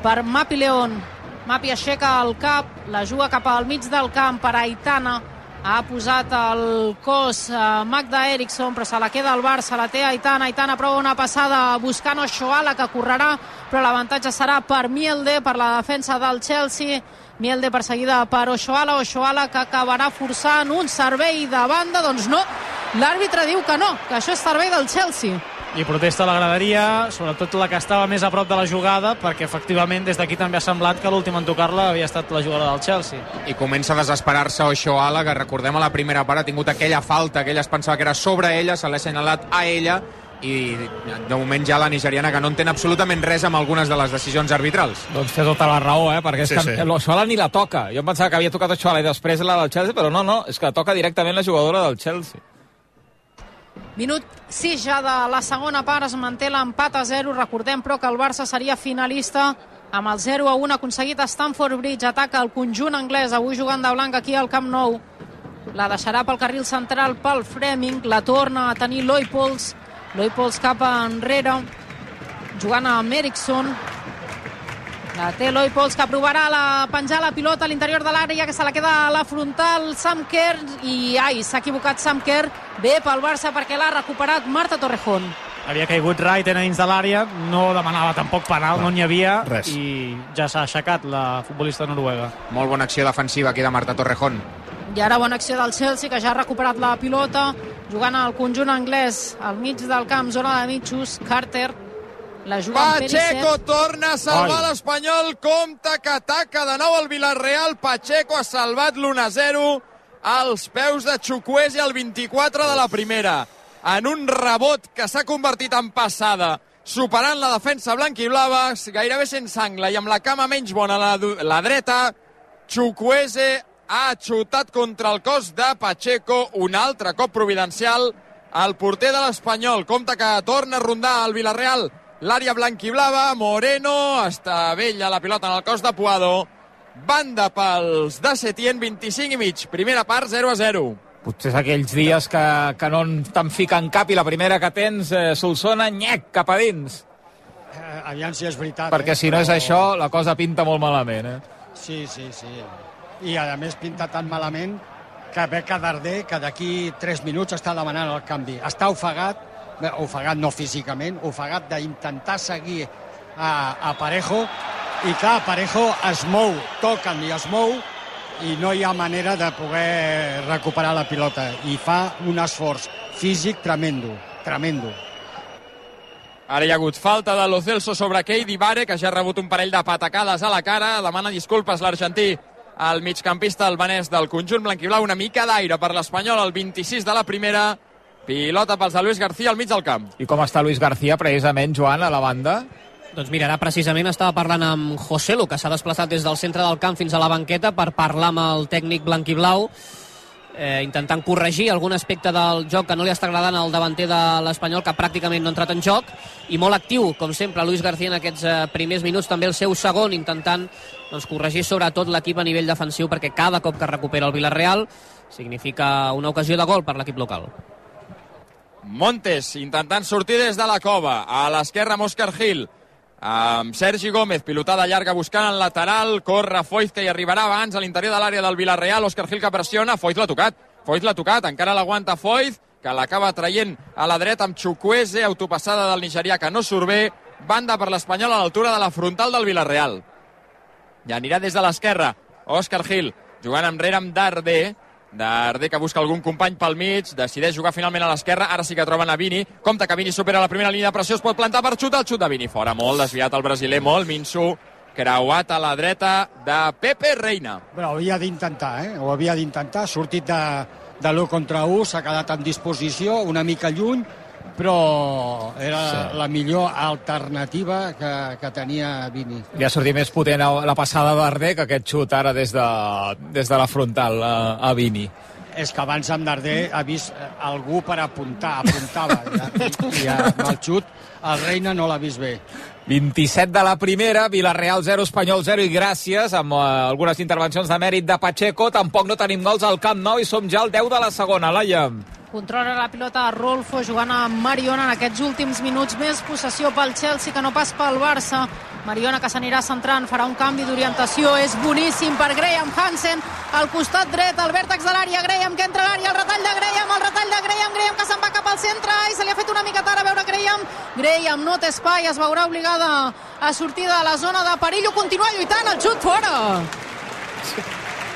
Speaker 6: per Mapi León. Mapi aixeca el cap, la juga cap al mig del camp per Aitana. Ha posat el cos a Magda Eriksson, però se la queda el Barça, la té Aitana. Aitana prova una passada buscant Ochoala, que correrà, però l'avantatge serà per Mielde, per la defensa del Chelsea. Mielde perseguida per Ochoala, Ochoala que acabarà forçant un servei de banda, doncs no, l'àrbitre diu que no, que això és servei del Chelsea.
Speaker 7: I protesta la graderia, sobretot la que estava més a prop de la jugada, perquè efectivament des d'aquí també ha semblat que l'últim en tocar-la havia estat la jugadora del Chelsea.
Speaker 8: I comença a desesperar-se Ochoala, que recordem a la primera part ha tingut aquella falta que ella es pensava que era sobre ella, se l'ha assenyalat a ella, i de moment ja la nigeriana que no entén absolutament res amb algunes de les decisions arbitrals.
Speaker 2: Doncs té tota la raó, eh? perquè és
Speaker 8: Sí,
Speaker 2: que
Speaker 8: sí.
Speaker 2: l'Oxoala ni la toca. Jo em pensava que havia tocat Oxoala i després la del Chelsea, però no, no, és que toca directament la jugadora del Chelsea.
Speaker 6: Minut 6 ja de la segona part, es manté l'empat a 0. Recordem, però, que el Barça seria finalista amb el 0 a 1 aconseguit a Stamford Bridge. Ataca el conjunt anglès, avui jugant de blanc aquí al Camp Nou. La deixarà pel carril central pel Fleming, la torna a tenir Loipols. Loipols cap enrere, jugant amb Eriksson. La té Loipols, que provarà la, penjar la pilota a l'interior de l'àrea, que se la queda a la frontal Sam Kerr, i ai, s'ha equivocat Sam Kerr, bé pel Barça perquè l'ha recuperat Marta Torrejón.
Speaker 7: Havia caigut Wright a dins de l'àrea, no demanava tampoc penal, no n'hi havia,
Speaker 8: res.
Speaker 7: i ja s'ha aixecat la futbolista noruega.
Speaker 8: Molt bona acció defensiva aquí de Marta Torrejón.
Speaker 6: I ara bona acció del Chelsea, que ja ha recuperat la pilota, jugant al conjunt anglès, al mig del camp, zona de mitjos, Carter, la juga amb
Speaker 4: Pacheco torna a salvar l'Espanyol. Compte que ataca de nou el Villarreal. Pacheco ha salvat l'1-0 als peus de Chukwueze al 24 de la primera. En un rebot que s'ha convertit en passada superant la defensa blanquiblava, gairebé sense angle i amb la cama menys bona la, du- la dreta, Chukwueze ha xutat contra el cos de Pacheco, un altre cop providencial el porter de l'Espanyol. Compte que torna a rondar el Villarreal l'àrea blanquiblava, Moreno, està vella la pilota en el cos de Puado, banda pels de Setién, 25 i mig, primera part 0 a 0.
Speaker 2: Potser és aquells dies que, que no te'n fiquen cap i la primera que tens, eh, Solsona, nyec, cap a dins.
Speaker 3: Eh, aviam si és veritat.
Speaker 2: Perquè
Speaker 3: eh?
Speaker 2: si no és
Speaker 3: Però-
Speaker 2: això, la cosa pinta molt malament. Eh?
Speaker 3: Sí, sí, sí. I a més pinta tan malament que Beca Darder, que d'aquí 3 minuts està demanant el canvi. Està ofegat, ofegat no físicament, ofegat d'intentar seguir a, a Parejo, i clar, Parejo es mou, toquen i es mou, i no hi ha manera de poder recuperar la pilota. I fa un esforç físic tremendo, tremendo.
Speaker 4: Ara hi ha hagut falta de Lo Celso sobre Keidi Vare, que ja ha rebut un parell de patacades a la cara. Demana disculpes l'argentí al migcampista albanès del conjunt blanquiblau. Una mica d'aire per l'Espanyol al 26 de la primera. Pilota pels de Luis García al mig del camp.
Speaker 2: I com està Luis García, precisament, Joan, a la banda?
Speaker 1: Doncs mira, ara precisament estava parlant amb Joselu, que s'ha desplaçat des del centre del camp fins a la banqueta per parlar amb el tècnic blanquiblau, eh, intentant corregir algun aspecte del joc que no li està agradant al davanter de l'Espanyol, que pràcticament no ha entrat en joc, i molt actiu, com sempre, Luis García en aquests eh, primers minuts, també el seu segon, intentant doncs, corregir sobretot l'equip a nivell defensiu, perquè cada cop que recupera el Villarreal significa una ocasió de gol per l'equip local.
Speaker 4: Montes intentant sortir des de la cova. A l'esquerra, amb Òscar Gil. Amb Sergi Gómez, pilotada llarga buscant el lateral. Corre Foiz, que hi arribarà abans a l'interior de l'àrea del Villarreal. Òscar Gil que pressiona. Foiz l'ha tocat. Foiz l'ha tocat. Encara l'aguanta Foiz, que l'acaba traient a la dreta amb Chukwueze. Autopassada del nigerià que no surt bé. Banda per l'Espanyol a l'altura de la frontal del Villarreal. I anirà des de l'esquerra. Òscar Gil, jugant enrere amb Darder. Darder que busca algun company pel mig, decideix jugar finalment a l'esquerra, ara sí que troben a Vini, compte que Vini supera la primera línia de pressió, es pot plantar per xutar, el xut de Vini fora, molt desviat el brasiler, molt Minsu, creuat a la dreta de Pepe Reina.
Speaker 3: Però havia d'intentar, eh? Ho havia d'intentar. Ha sortit de, de l'1 contra 1, s'ha quedat en disposició, una mica lluny, però era Sí. la millor alternativa que, que tenia Vini.
Speaker 2: Li ha sortit més potent a- la passada d'Arder que aquest xut ara des de, des de la frontal a, a Vini.
Speaker 3: És que abans amb Darder ha vist eh, algú per apuntar, apuntava. I, i amb el xut el Reina no l'ha vist bé.
Speaker 2: 27 de la primera, Villarreal 0, Espanyol 0 i gràcies amb uh, algunes intervencions de mèrit de Pacheco. Tampoc no tenim gols al Camp Nou i som ja al 10 de la segona, Laia.
Speaker 6: Controla la pilota Rolfo jugant amb Mariona en aquests últims minuts. Més possessió pel Chelsea que no pas pel Barça. Mariona que s'anirà centrant, farà un canvi d'orientació. És boníssim per Graham Hansen. Al costat dret, al vèrtex de l'àrea. Graham que entra a l'àrea, el retall de Graham, el retall de Graham. Graham que se'n va cap al centre i se li ha fet una mica tard a veure Graham. Graham no té espai, es veurà obligada a sortir de la zona de perill. Continua lluitant, el xut fora.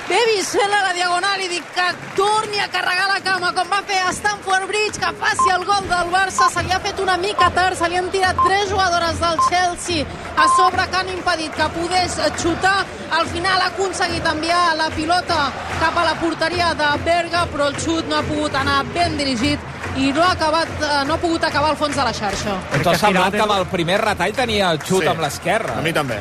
Speaker 6: Davis fent a la diagonal i dic que torni a carregar la cama com va fer a Stamford Bridge, que faci el gol del Barça. Se li ha fet una mica tard, se li han tirat tres jugadores del Chelsea a sobre que han impedit que pogués xutar. Al final ha aconseguit enviar la pilota cap a la porteria de Berga, però el xut no ha pogut anar ben dirigit i no ha, acabat, eh, no ha pogut acabar al fons de la xarxa.
Speaker 2: T'ha semblat que amb el primer retall tenia el xut
Speaker 5: Sí.
Speaker 2: amb l'esquerra.
Speaker 5: A mi també.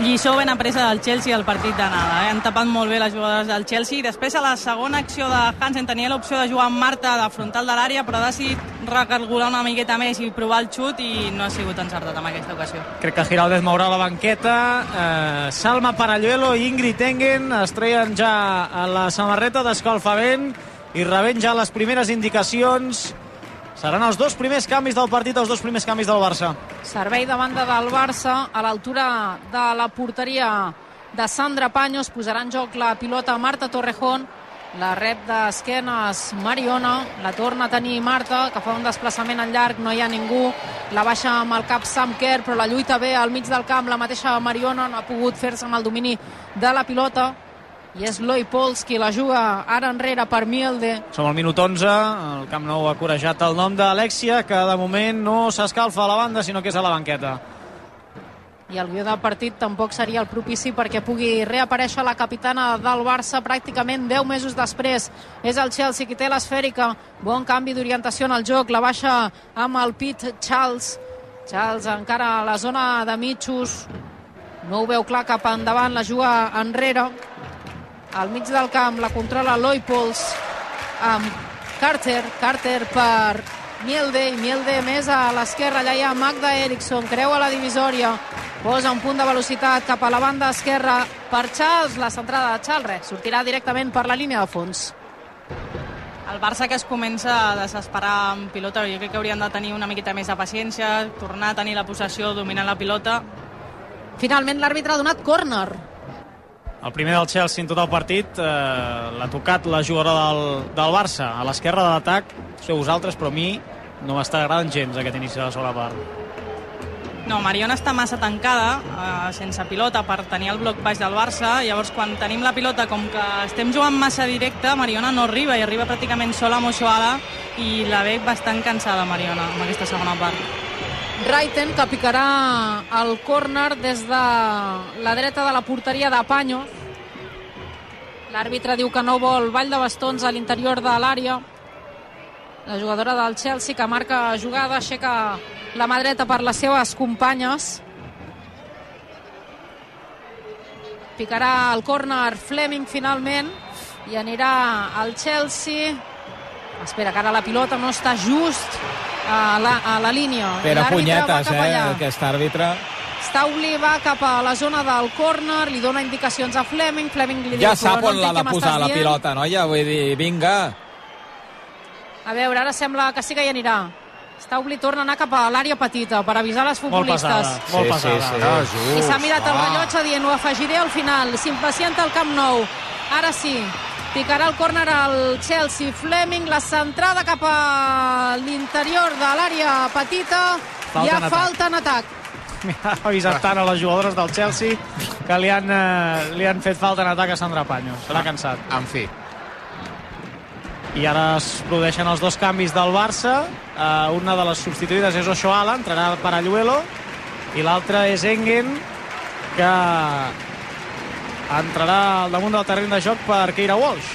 Speaker 9: Lliçó ben apresa del Chelsea al partit d'anada. Eh? Han tapat molt bé les jugadores del Chelsea. Després, a la segona acció de Hansen, tenia l'opció de jugar amb Marta de frontal de l'àrea, però ha decidit recalcular una miqueta més i provar el xut i no ha sigut encertat en aquesta ocasió.
Speaker 7: Crec que Giraldez mourà la banqueta. Eh, Salma Paralluelo i Ingrid Engen es treien ja a la samarreta d'escalfament i rebent ja les primeres indicacions. Seran els dos primers canvis del partit, els dos primers canvis del Barça.
Speaker 6: Servei de banda del Barça a l'altura de la porteria de Sandra Paños. Posarà en joc la pilota Marta Torrejón. La rep d'esquenes Mariona. La torna a tenir Marta, que fa un desplaçament en llarg. No hi ha ningú. La baixa amb el cap Sam Kerr, però la lluita bé al mig del camp. La mateixa Mariona no ha pogut fer-se amb el domini de la pilota. I és Loi Pols qui la juga ara enrere per Mielde.
Speaker 7: Som al minut 11, el Camp Nou ha corejat el nom d'Alexia, que de moment no s'escalfa a la banda, sinó que és a la banqueta.
Speaker 6: i el guió del partit tampoc seria el propici perquè pugui reaparèixer la capitana del Barça pràcticament 10 mesos després. És el Chelsea qui té l'esfèrica. Bon canvi d'orientació en el joc. La baixa amb el pit Charles. Charles encara a la zona de mitjos. No ho veu clar cap endavant, la juga enrere. Al mig del camp la controla Loipols amb Carter. Carter per Mielde i Mielde més a l'esquerra. Allà hi ha Magda Eriksson, creua la divisòria, posa un punt de velocitat cap a la banda esquerra per Charles, la centrada de Charles, res, sortirà directament per la línia de fons.
Speaker 9: El Barça que es comença a desesperar amb pilota, jo crec que haurien de tenir una miqueta més de paciència, tornar a tenir la possessió, dominar la pilota.
Speaker 6: Finalment l'àrbitre ha donat córner.
Speaker 7: El primer del Chelsea en tot el partit eh, l'ha tocat la jugadora del, del Barça a l'esquerra de l'atac, sou vosaltres, però a mi no m'està agradant gens aquest inici de la segona part.
Speaker 9: No, Mariona està massa tancada, eh, sense pilota, per tenir el bloc baix del Barça. Llavors, quan tenim la pilota, com que estem jugant massa directe, Mariona no arriba, i arriba pràcticament sola amb Ochoala, i la veig bastant cansada, Mariona, en aquesta segona part.
Speaker 6: Raiten, que picarà el córner des de la dreta de la porteria de Panyo. L'àrbitre diu que no vol ball de bastons a l'interior de l'àrea. La jugadora del Chelsea que marca jugada, aixeca la mà dreta per les seves companyes. Picarà el córner Fleming finalment i anirà al Chelsea. Espera, que ara la pilota no està just a la, a la línia.
Speaker 2: Pere punyetes, eh,
Speaker 6: allà.
Speaker 2: aquest àrbitre.
Speaker 6: Stauli va cap a la zona del córner, li dona indicacions a Fleming, Fleming li
Speaker 2: Ja
Speaker 6: diu,
Speaker 2: sap
Speaker 6: però
Speaker 2: on
Speaker 6: no
Speaker 2: l'ha de posar la
Speaker 6: dient.
Speaker 2: pilota, noia. Vull dir, vinga.
Speaker 6: A veure, ara sembla que sí que hi anirà. Stauli torna a anar cap a l'àrea petita per avisar les
Speaker 7: Molt
Speaker 6: futbolistes.
Speaker 7: pesada, molt
Speaker 2: Sí,
Speaker 7: pesada.
Speaker 2: sí, sí.
Speaker 6: I s'ha mirat el rellotge dient ho afegiré al final. S'impacienta el Camp Nou. Ara sí. Picarà el córner al Chelsea. Fleming, la centrada cap a l'interior de l'àrea petita.
Speaker 7: Falta
Speaker 6: Hi ha
Speaker 7: en atac.
Speaker 6: falta en atac.
Speaker 7: Ha avisat tant a les jugadores del Chelsea que li han, eh, li han fet falta en atac a Sandra Paños. Se l'ha cansat.
Speaker 8: En fi,
Speaker 7: I ara es produeixen els dos canvis del Barça. Uh, una de les substituïdes és Ochoala, entrarà per Alluelo, i l'altra és Engen, que entrarà al damunt del terreny de joc per Keira Walsh.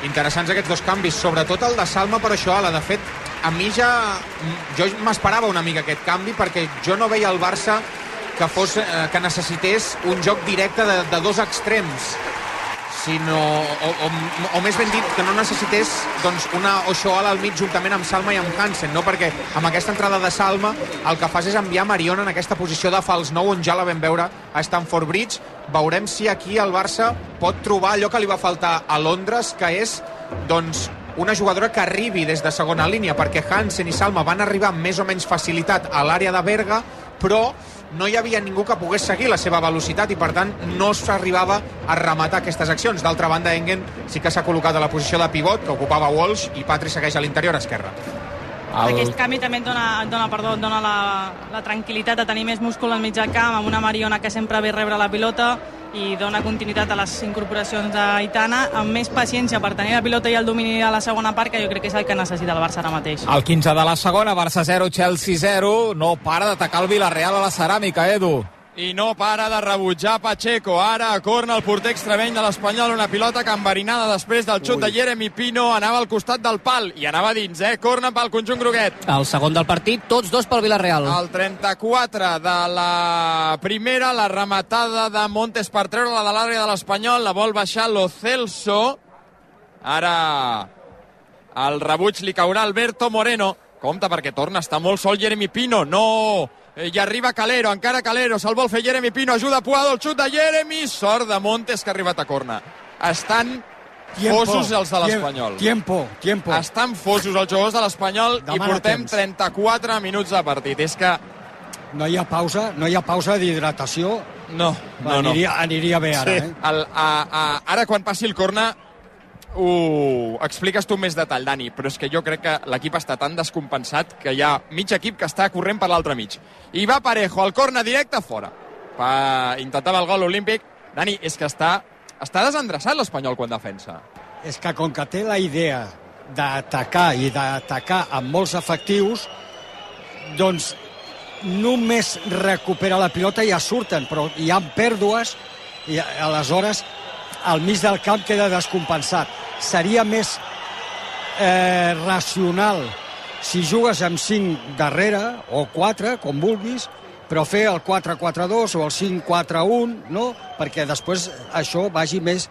Speaker 8: interessants aquests dos canvis, sobretot el de Salma per això, la de fet, a mi ja... Jo m'esperava una mica aquest canvi perquè jo no veia el Barça que, fos, eh, que necessités un joc directe de, de dos extrems sinó, o, o, o més ben dit, que no necessités doncs, una Oshoala al mig juntament amb Salma i amb Hansen, no? perquè amb aquesta entrada de Salma el que fas és enviar Mariona en aquesta posició de fals nou on ja la vam veure a Stamford Bridge. Veurem si aquí el Barça pot trobar allò que li va faltar a Londres, que és doncs, una jugadora que arribi des de segona línia, perquè Hansen i Salma van arribar amb més o menys facilitat a l'àrea de Berga, però no hi havia ningú que pogués seguir la seva velocitat i per tant no s'arribava a rematar aquestes accions. D'altra banda, Engen sí que s'ha col·locat a la posició de pivot que ocupava Walsh i Patri segueix a l'interior esquerre.
Speaker 9: El... Aquest canvi també et dona, dona, perdó, et dona la, la tranquil·litat de tenir més múscul al mig del camp, amb una Mariona que sempre ve rebre la pilota i dona continuïtat a les incorporacions d'Aitana amb més paciència per tenir la pilota i el domini de la segona part, que jo crec que és el que necessita el Barça ara mateix.
Speaker 2: El 15 de la segona, Barça 0, Chelsea 0. No para d'atacar el Villarreal a la ceràmica, Edu
Speaker 4: i no para de rebutjar Pacheco. Ara a corna el porter extremeny de l'Espanyol, una pilota que enverinada després del xut Ui. de Jeremy Pino anava al costat del pal i anava dins, eh? Corna pel conjunt groguet.
Speaker 1: El segon del partit, tots dos pel Villarreal.
Speaker 4: El 34 de la primera, la rematada de Montes per treure-la de l'àrea de l'Espanyol, la vol baixar Lo Celso. Ara el rebuig li caurà Alberto Moreno. Compte perquè torna, està molt sol Jeremy Pino. No i arriba Calero, encara Calero, se'l vol fer Jeremy Pino, ajuda Puado, el xut de Jeremy, sort de Montes que ha arribat a corna. Estan Tiempo, fosos els de l'Espanyol.
Speaker 3: Tiempo, tiempo.
Speaker 4: Estan fosos els jugadors de l'Espanyol i portem temps. 34 minuts de partit. És que...
Speaker 3: No hi ha pausa, no hi ha pausa d'hidratació.
Speaker 4: No, no,
Speaker 3: aniria,
Speaker 4: no.
Speaker 3: Aniria bé ara, sí.
Speaker 4: eh? El, a, a, ara quan passi el corna ho expliques tu més detall, Dani, però és que jo crec que l'equip està tan descompensat que hi ha mig equip que està corrent per l'altre mig. I va Parejo, al corna directe, fora. Pa... Intentava el gol olímpic. Dani, és que està, està desendreçat l'Espanyol quan defensa.
Speaker 3: És que com que té la idea d'atacar i d'atacar amb molts efectius, doncs només recupera la pilota i ja surten, però hi ha pèrdues i aleshores al mig del camp queda descompensat. Seria més eh, racional si jugues amb 5 darrere, o 4, com vulguis, però fer el 4-4-2 o el 5-4-1, no? perquè després això vagi més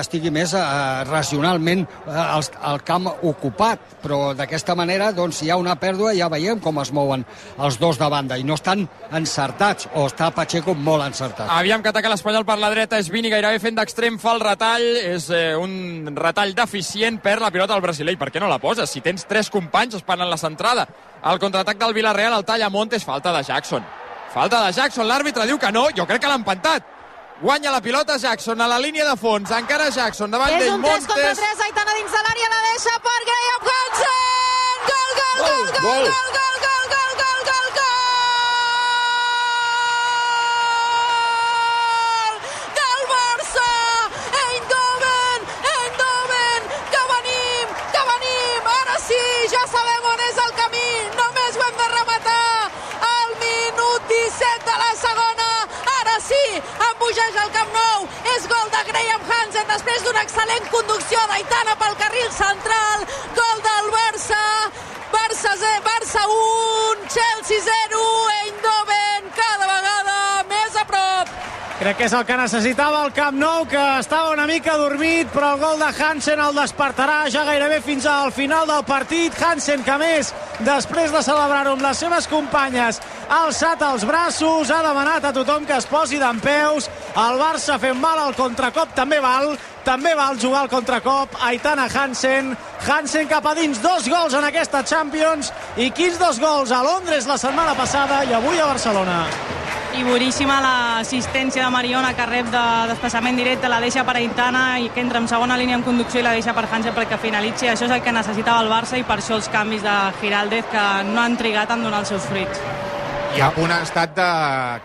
Speaker 3: estigui més eh, racionalment eh, el, el camp ocupat, però d'aquesta manera doncs, hi ha una pèrdua ja veiem com es mouen els dos de banda i no estan encertats, o està Pacheco molt encertat.
Speaker 4: Aviam que ataca l'Espanyol per la dreta, és Vini gairebé fent d'extrem, fa el retall, és eh, un retall deficient, per la pilota al brasiler, per què no la poses? Si tens tres companys esperant la centrada. El contraatac del Villarreal el talla Montes, falta de Jackson. Falta de Jackson, l'àrbitre diu que no, jo crec que l'ha empantat. Guanya la pilota Jackson a la línia de fons. Encara Jackson davant d'ell.
Speaker 6: És un 3 contra 3. Aitana dins de l'àrea la deixa per Graham Hansen. Gol, gol, gol, gol, gol, gol, gol. bogeja després d'una excel·lent conducció d'Aitana pel carril central. Gol del Barça. Barça, Barça 1, Chelsea 0,
Speaker 7: Crec que és el que necessitava el Camp Nou, que estava una mica dormit, però el gol de Hansen el despertarà ja gairebé fins al final del partit. Hansen, que més, després de celebrar-ho amb les seves companyes, ha alçat els braços, ha demanat a tothom que es posi d'en peus. El Barça fent mal al contracop també val, també val jugar al contracop. Aitana Hansen, Hansen cap a dins, dos gols en aquesta Champions i quins dos gols a Londres la setmana passada i avui a Barcelona.
Speaker 9: I boníssima l'assistència de Mariona que rep de desplaçament directe, la deixa per Aitana i que entra en segona línia en conducció i la deixa per Hansen perquè finalitzi. Això és el que necessitava el Barça i per això els canvis de Giraldez que no han trigat en donar els seus fruits.
Speaker 8: I a punt ha estat de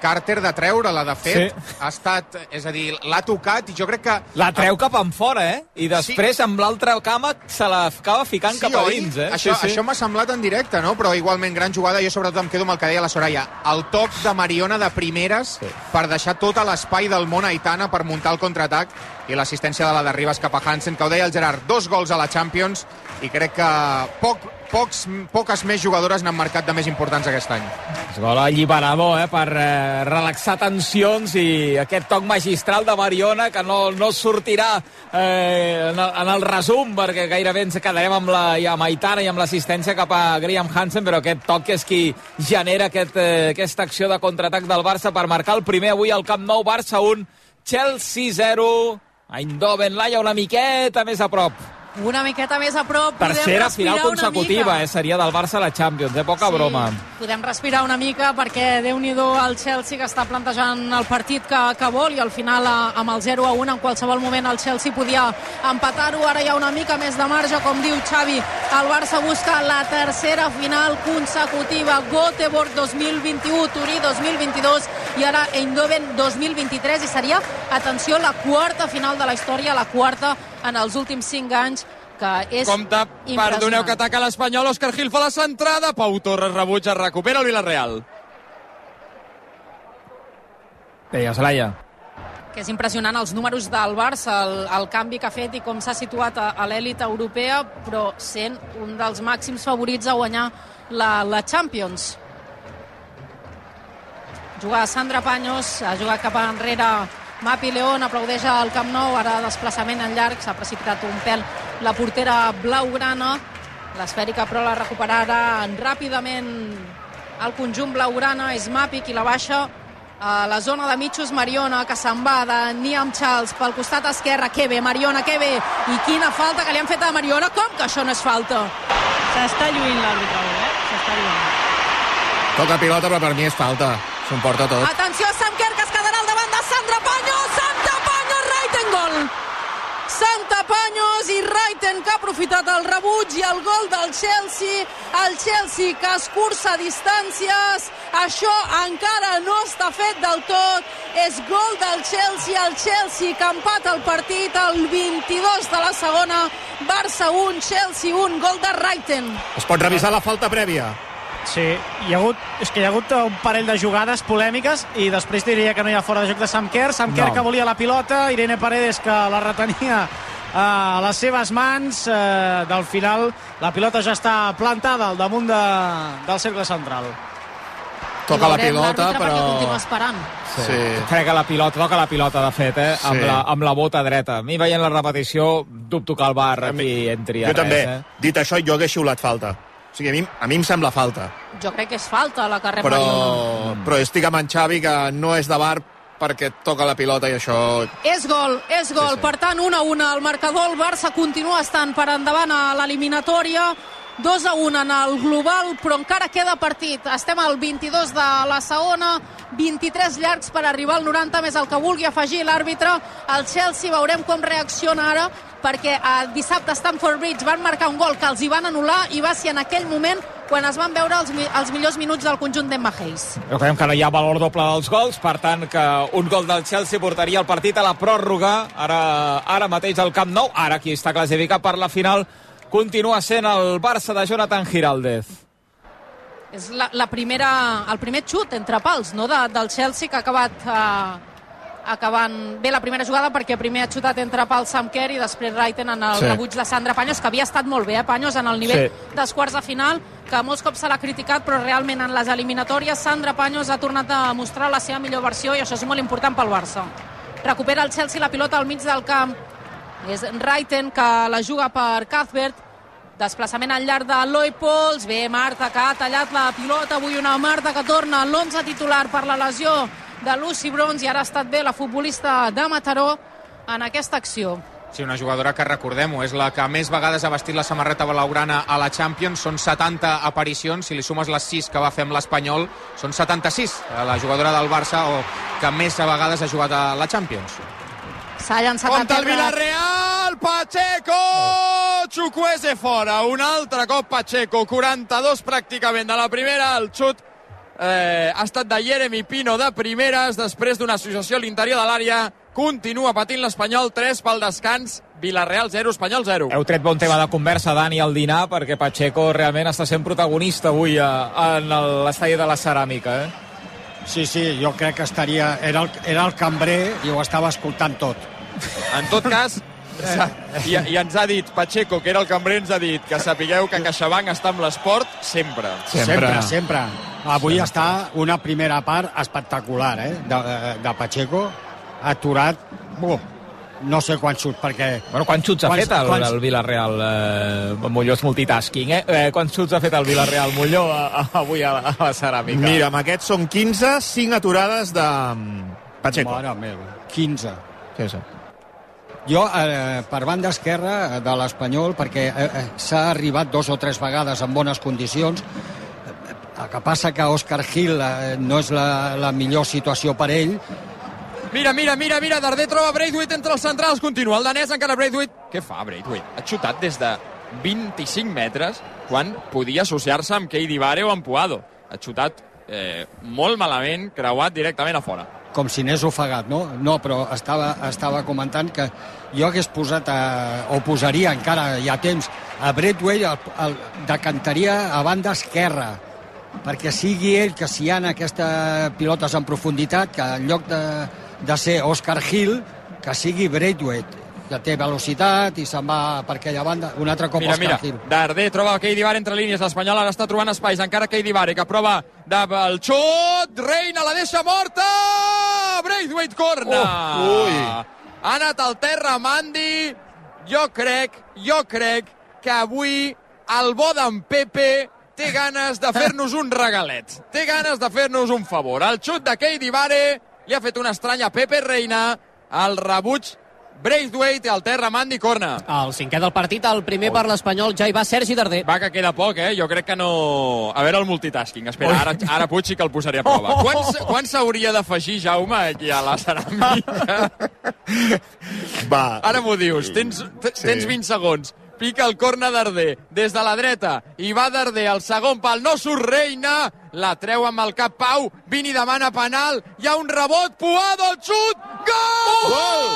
Speaker 8: Carter de treure-la, de fet. Sí. Ha estat, és a dir, l'ha tocat i jo crec que...
Speaker 2: La treu cap en fora, eh? I després sí. amb l'altra cama se la acaba ficant sí, cap a dins, eh?
Speaker 8: Això, sí, sí. això m'ha semblat en directe, no? Però igualment gran jugada. Jo sobretot em quedo amb el que deia la Soraya. El toc de Mariona de primeres sí. per deixar tot l'espai del món a Itana per muntar el contraatac i l'assistència de la de Ribas cap a Hansen, que ho deia el Gerard, dos gols a la Champions i crec que poc pocs, poques més jugadores n'han marcat de més importants aquest any.
Speaker 2: És gol alliberador, eh, per eh, relaxar tensions i aquest toc magistral de Mariona que no, no sortirà eh, en, el, en el resum perquè gairebé ens quedarem amb la i amb Aitana i amb l'assistència cap a Graham Hansen, però aquest toc és qui genera aquest, eh, aquesta acció de contraatac del Barça per marcar el primer avui al Camp Nou, Barça 1, Chelsea 0, Eindhoven, Laia una miqueta més a prop.
Speaker 6: Una miqueta més a prop.
Speaker 2: Tercera final consecutiva, eh, seria del Barça a la Champions, eh, poca
Speaker 6: Sí,
Speaker 2: broma.
Speaker 6: Podem respirar una mica perquè déu nhi el Chelsea que està plantejant el partit que, que vol i al final a- amb el 0 a 1 en qualsevol moment el Chelsea podia empatar-ho. Ara hi ha una mica més de marge, com diu Xavi. El Barça busca la tercera final consecutiva. Göteborg 2021, Turí 2022 i ara Eindhoven 2023 i seria, atenció, la quarta final de la història, la quarta en els últims 5 anys que és
Speaker 4: Compte, perdoneu que ataca l'Espanyol, Òscar Gil fa la centrada, Pau Torres rebutja, recupera el Villarreal.
Speaker 2: Deies, Laia.
Speaker 6: que és impressionant els números del Barça, el, el canvi que ha fet i com s'ha situat a, a l'èlit europea, però sent un dels màxims favorits a guanyar la, la Champions. Juga Sandra Paños, ha jugat cap enrere Mapi León, aplaudeix al Camp Nou, ara desplaçament en llarg, s'ha precipitat un pèl la portera blaugrana, l'esfèrica però la recuperarà ràpidament el conjunt blaugrana, és Mapi qui la baixa a la zona de mitjos Mariona, que se'n va de Niam Charles pel costat esquerre, que bé, Mariona, que bé, i quina falta que li han fet a Mariona, com que això no és falta?
Speaker 9: S'està lluint l'àrbitre, eh? S'està lluint.
Speaker 5: Toca pilota, però per mi és falta. S'ho emporta tot.
Speaker 6: Atenció, Samquer, que es quedarà al davant de Sandra Paños, Santa Paños, Raiten, gol! Santa Paños i Raiten que ha aprofitat el rebuig i el gol del Chelsea. El Chelsea que escurça distàncies. Això encara no està fet del tot. És gol del Chelsea. El Chelsea que empata el partit al 22 de la segona. Barça 1, Chelsea 1, gol de Raiten.
Speaker 5: Es pot revisar la falta prèvia.
Speaker 7: Sí, hi ha hagut, és que hi ha hagut un parell de jugades polèmiques i després diria que no hi ha fora de joc de Sam Kerr. Sam Kerr
Speaker 2: No.
Speaker 7: que volia la pilota, Irene Paredes que la retenia a les seves mans. Eh, del final la pilota ja està plantada al damunt de, del cercle central.
Speaker 5: Toca la pilota,
Speaker 6: continua
Speaker 5: però...
Speaker 6: esperant.
Speaker 5: Sí.
Speaker 2: Crec que la pilota, toca la pilota, de fet, eh?
Speaker 5: Sí.
Speaker 2: Amb, la, amb la bota dreta. A mi, veient la repetició, dubto que el bar aquí entri a
Speaker 5: Jo
Speaker 2: res,
Speaker 5: també.
Speaker 2: eh?
Speaker 5: Dit això, jo hagués xiulat falta. O sigui, a mi, a mi em sembla falta.
Speaker 6: Jo crec que és falta la que rep
Speaker 5: Però, però estic amb en Xavi, que no és de bar perquè toca la pilota i això...
Speaker 6: És gol, és gol.
Speaker 5: Sí, sí.
Speaker 6: Per tant, 1 a 1 el marcador. El Barça continua estant per endavant a l'eliminatòria. 2 a 1 en el global, però encara queda partit. Estem al 22 de la segona, 23 llargs per arribar al 90, més el que vulgui afegir l'àrbitre. El Chelsea veurem com reacciona ara, perquè el dissabte a Stamford Bridge van marcar un gol que els hi van anul·lar i va ser en aquell moment quan es van veure els, els millors minuts del conjunt d'Emma Hayes.
Speaker 2: Recordem que no hi ha valor doble dels gols, per tant que un gol del Chelsea portaria el partit a la pròrroga, ara, ara mateix al Camp Nou, ara qui està classificat per la final continua sent el Barça de Jonathan Giraldez.
Speaker 6: És la, la primera, el primer xut entre pals no? de, del Chelsea que ha acabat eh, acabant bé la primera jugada perquè primer ha xutat entre pals Sam Kerr i després Raiten en el
Speaker 5: Sí.
Speaker 6: rebuig de Sandra Paños que havia estat molt bé, eh, Paños en el nivell
Speaker 2: Sí.
Speaker 6: dels quarts de final que molts cops se l'ha criticat però realment en les eliminatòries Sandra Paños ha tornat a mostrar la seva millor versió i això és molt important pel Barça recupera el Chelsea la pilota al mig del camp és Raiten que la juga per Cuthbert. Desplaçament al llarg de Loi Pols bé Marta que ha tallat la pilota. Avui una Marta que torna a l'11 titular per la lesió de Lucy Bronze. I ara ha estat bé la futbolista de Mataró en aquesta acció.
Speaker 8: Sí, una jugadora que recordem-ho, és la que més vegades ha vestit la samarreta blaugrana a la Champions, són 70 aparicions, si li sumes les 6 que va fer amb l'Espanyol, són 76, la jugadora del Barça o que més vegades ha jugat a la Champions.
Speaker 6: S'ha llançat a
Speaker 4: Compte el Villarreal, Pacheco! Chukwueze fora, un altre cop Pacheco, 42 pràcticament de la primera, el xut eh, ha estat de Jeremy Pino de primeres, després d'una associació a l'interior de l'àrea, continua patint l'Espanyol, 3 pel descans, Villarreal 0, Espanyol 0.
Speaker 2: Heu tret bon tema de conversa, Dani, al dinar, perquè Pacheco realment està sent protagonista avui a, en el- l'estadi de la Ceràmica, eh?
Speaker 3: Sí, sí, jo crec que estaria... Era el, era el cambrer i ho estava escoltant tot.
Speaker 4: En tot cas, I, I ens ha dit, Pacheco, que era el cambrer, ens ha dit que sapigueu que CaixaBank està amb l'esport sempre.
Speaker 3: Sempre, sempre. Avui està una primera part espectacular, eh? De, de Pacheco, aturat, buh, no sé quants xuts, perquè...
Speaker 2: Bueno, quants xuts ha
Speaker 3: Quants-
Speaker 2: fet el,
Speaker 3: quants-
Speaker 2: el Villarreal? Eh, Molló és multitasking, eh? eh? Quants xuts ha fet el Villarreal Molló a, a, avui a la, a la ceràmica?
Speaker 5: Mira, amb aquests són 15, 5 aturades de mm, Pacheco.
Speaker 3: Mare meva, 15.
Speaker 5: Sí, sí.
Speaker 3: Jo, eh, per banda esquerra de l'Espanyol, perquè eh, eh, s'ha arribat dos o tres vegades en bones condicions, eh, el que passa que Òscar Gil eh, no és la, la millor situació per ell,
Speaker 4: Mira, mira, mira, mira, Darder troba Braithwaite entre els centrals, continua el danès, encara Braithwaite. Què fa Braithwaite? Ha xutat des de 25 metres quan podia associar-se amb Keidi Vare o amb Puado. Ha xutat eh, molt malament, creuat directament a fora.
Speaker 3: Com si n'és ofegat, no? No, però estava, estava comentant que jo hagués posat, a, o posaria encara, hi ha temps, a Bradway el, el, decantaria a banda esquerra, perquè sigui ell que si hi ha aquestes pilotes en profunditat, que en lloc de, de ser Oscar Hill, que sigui Braithwaite, que té velocitat i se'n va per aquella banda, un altre cop
Speaker 4: Mira,
Speaker 3: Oscar
Speaker 4: mira. Darder troba Keidi Vare entre línies, l'Espanyol ara està trobant espais, encara Keidi Vare, que prova del xut, Reina la deixa morta, Braithwaite corna.
Speaker 5: Oh, ui.
Speaker 4: Ha anat al terra Mandy, jo crec, jo crec que avui el bo d'en Pepe té ganes de fer-nos un regalet, té ganes de fer-nos un favor. El xut de Keidi Vare li ha fet una estranya Pepe Reina, el rebuig Braithwaite al terra Mandy corna.
Speaker 1: El cinquè del partit, el primer per l'Espanyol, ja hi va Sergi Darder.
Speaker 4: Va, que queda poc, eh? Jo crec que no... A veure el multitasking. Espera, ara, ara Puig sí que el posaria a prova. Quants, quants s'hauria d'afegir, Jaume, aquí a la ceràmica?
Speaker 5: Va.
Speaker 4: Ara m'ho dius. Tens, t- tens 20 segons. Pica el corna Darder des de la dreta i va Darder al segon pal. No surt Reina. La treu amb el cap Pau. Vini demana penal. Hi ha un rebot. Puado, el xut. Gol! Gol!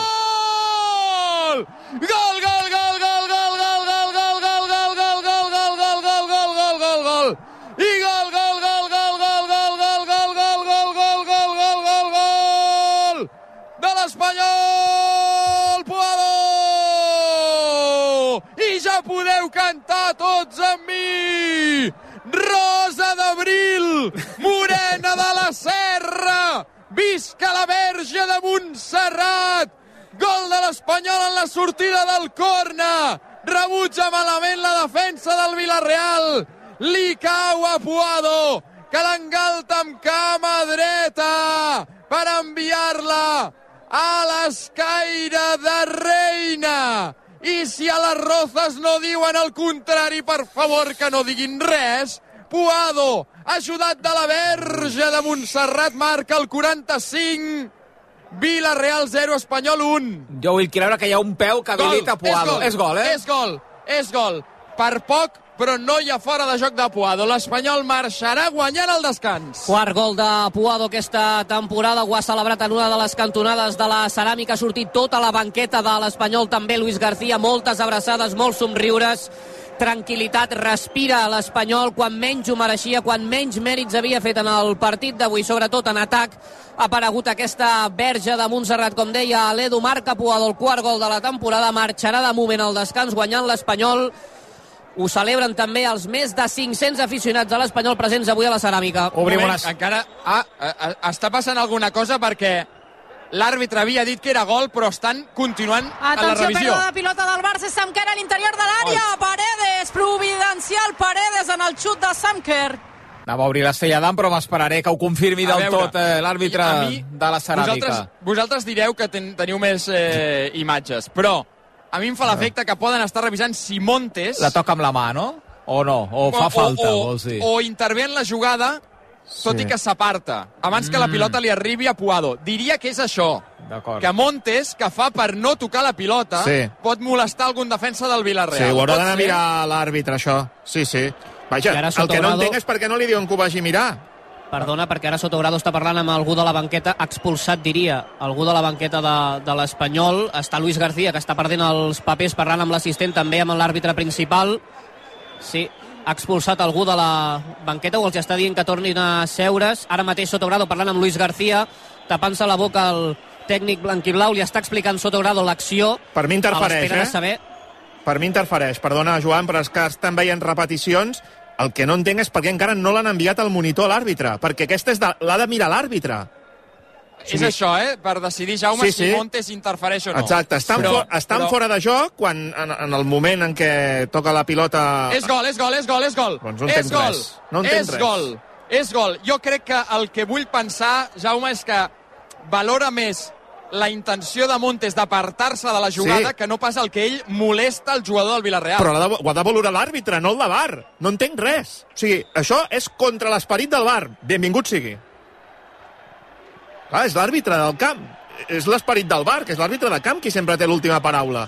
Speaker 4: Gol, gol, gol, gol, gol, gol, gol, gol, gol, gol, gol, gol, gol, gol, gol, gol, gol, gol, gol. I gol, gol, gol, gol, gol, gol, gol, gol, gol, gol, gol, gol, gol, gol, gol de l'Espanyol! Puado! I ja podeu cantar tots amb mi! Rosa d'Abril, Morena de la Serra, visca la Verge de Montserrat! Gol de l'Espanyol en la sortida del corna! Rebutja malament la defensa del Villarreal! Li cau a Puado, que l'engalta amb cama dreta per enviar-la a l'escaire de Reina. I si a les Rozas no diuen el contrari, per favor que no diguin res, Puado, ajudat de la Verge de Montserrat, marca el 45, Villarreal 0, Espanyol 1.
Speaker 2: Jo vull creure que hi ha un peu que habilita Puado. És gol, eh?
Speaker 4: És gol, és gol. Per poc, però no hi ha fora de joc de Puado. L'Espanyol marxarà guanyant el descans.
Speaker 1: Quart gol de Puado aquesta temporada, ho ha celebrat en una de les cantonades de la ceràmica, ha sortit tota la banqueta de l'Espanyol, també Luis García, moltes abraçades, molts somriures, tranquil·litat, respira l'Espanyol quan menys ho mereixia, quan menys mèrits havia fet en el partit d'avui, sobretot en atac, ha aparegut aquesta verge de Montserrat, com deia l'Edu, marca Puado el quart gol de la temporada, marxarà de moment al descans guanyant l'Espanyol, ho celebren també els més de 500 aficionats de l'Espanyol presents avui a la ceràmica.
Speaker 2: Obrim
Speaker 4: Moment,
Speaker 2: unes...
Speaker 4: Encara ah, ah, ah, està passant alguna cosa perquè l'àrbitre havia dit que era gol, però estan continuant a la
Speaker 6: Atenció,
Speaker 4: revisió.
Speaker 6: pèrdua de pilota del Barça, Samker a l'interior de l'àrea, Paredes, providencial Paredes en el xut de Samker.
Speaker 2: Anava a obrir l'Estella d'Am, però m'esperaré que ho confirmi
Speaker 4: A
Speaker 2: del
Speaker 4: veure,
Speaker 2: tot eh, l'àrbitre de la ceràmica.
Speaker 4: Vosaltres, vosaltres direu que ten, teniu més eh, imatges, però a mi em fa l'efecte que poden estar revisant si Montes...
Speaker 2: La toca amb la mà, no? O no? O fa falta,
Speaker 4: o,
Speaker 2: vols dir?
Speaker 4: o intervé en la jugada tot
Speaker 5: Sí.
Speaker 4: i que s'aparta, abans que la pilota li arribi a Puado. Diria que és això,
Speaker 2: D'acord.
Speaker 4: que Montes, que fa per no tocar la pilota,
Speaker 5: Sí.
Speaker 4: pot molestar algun defensa del Villarreal.
Speaker 5: Sí, ho haurà d'anar a mirar l'àrbitre, això. Sí, sí. Vaja, el que no
Speaker 1: Sotobrado-
Speaker 5: entenc és per què no li diuen que ho vagi a mirar.
Speaker 1: Perdona, perquè ara Sotogrado està parlant amb algú de la banqueta, expulsat, diria, algú de la banqueta de, de l'Espanyol. Està Luis García, que està perdent els papers, parlant amb l'assistent, també amb l'àrbitre principal. Sí, ha expulsat algú de la banqueta o els està dient que tornin a seure's. Ara mateix Sotogrado parlant amb Luis García, tapant-se la boca el tècnic blanquiblau li està explicant Sotogrado l'acció.
Speaker 5: Per mi interfereix, eh?
Speaker 1: saber...
Speaker 5: Per mi interfereix. Perdona, Joan, però és que estan veient repeticions. El que no entenc és per què encara no l'han enviat al monitor a l'àrbitre, perquè aquesta és de... l'ha de mirar l'àrbitre.
Speaker 4: És això, eh? Per decidir, Jaume,
Speaker 5: Sí,
Speaker 4: si
Speaker 5: sí.
Speaker 4: Montes interfereix o no.
Speaker 5: Exacte, estan,
Speaker 4: Però-
Speaker 5: for, estan
Speaker 4: però-
Speaker 5: fora de joc quan, en, en el moment en què toca la pilota...
Speaker 4: És gol, és gol, és gol, és gol.
Speaker 5: Doncs no
Speaker 4: és gol.
Speaker 5: res. No entenc
Speaker 4: és
Speaker 5: res.
Speaker 4: gol. És gol. Jo crec que el que vull pensar, Jaume, és que valora més la intenció de Montes d'apartar-se de la jugada
Speaker 5: Sí.
Speaker 4: que no pas el que ell molesta el jugador del Villarreal.
Speaker 5: Però de- ho ha de valorar l'àrbitre, no el de VAR. No entenc res. O sigui, això és contra l'esperit del VAR. Benvingut sigui. Clar, és l'àrbitre del camp. És l'esperit del VAR, que és l'àrbitre de camp qui sempre té l'última paraula.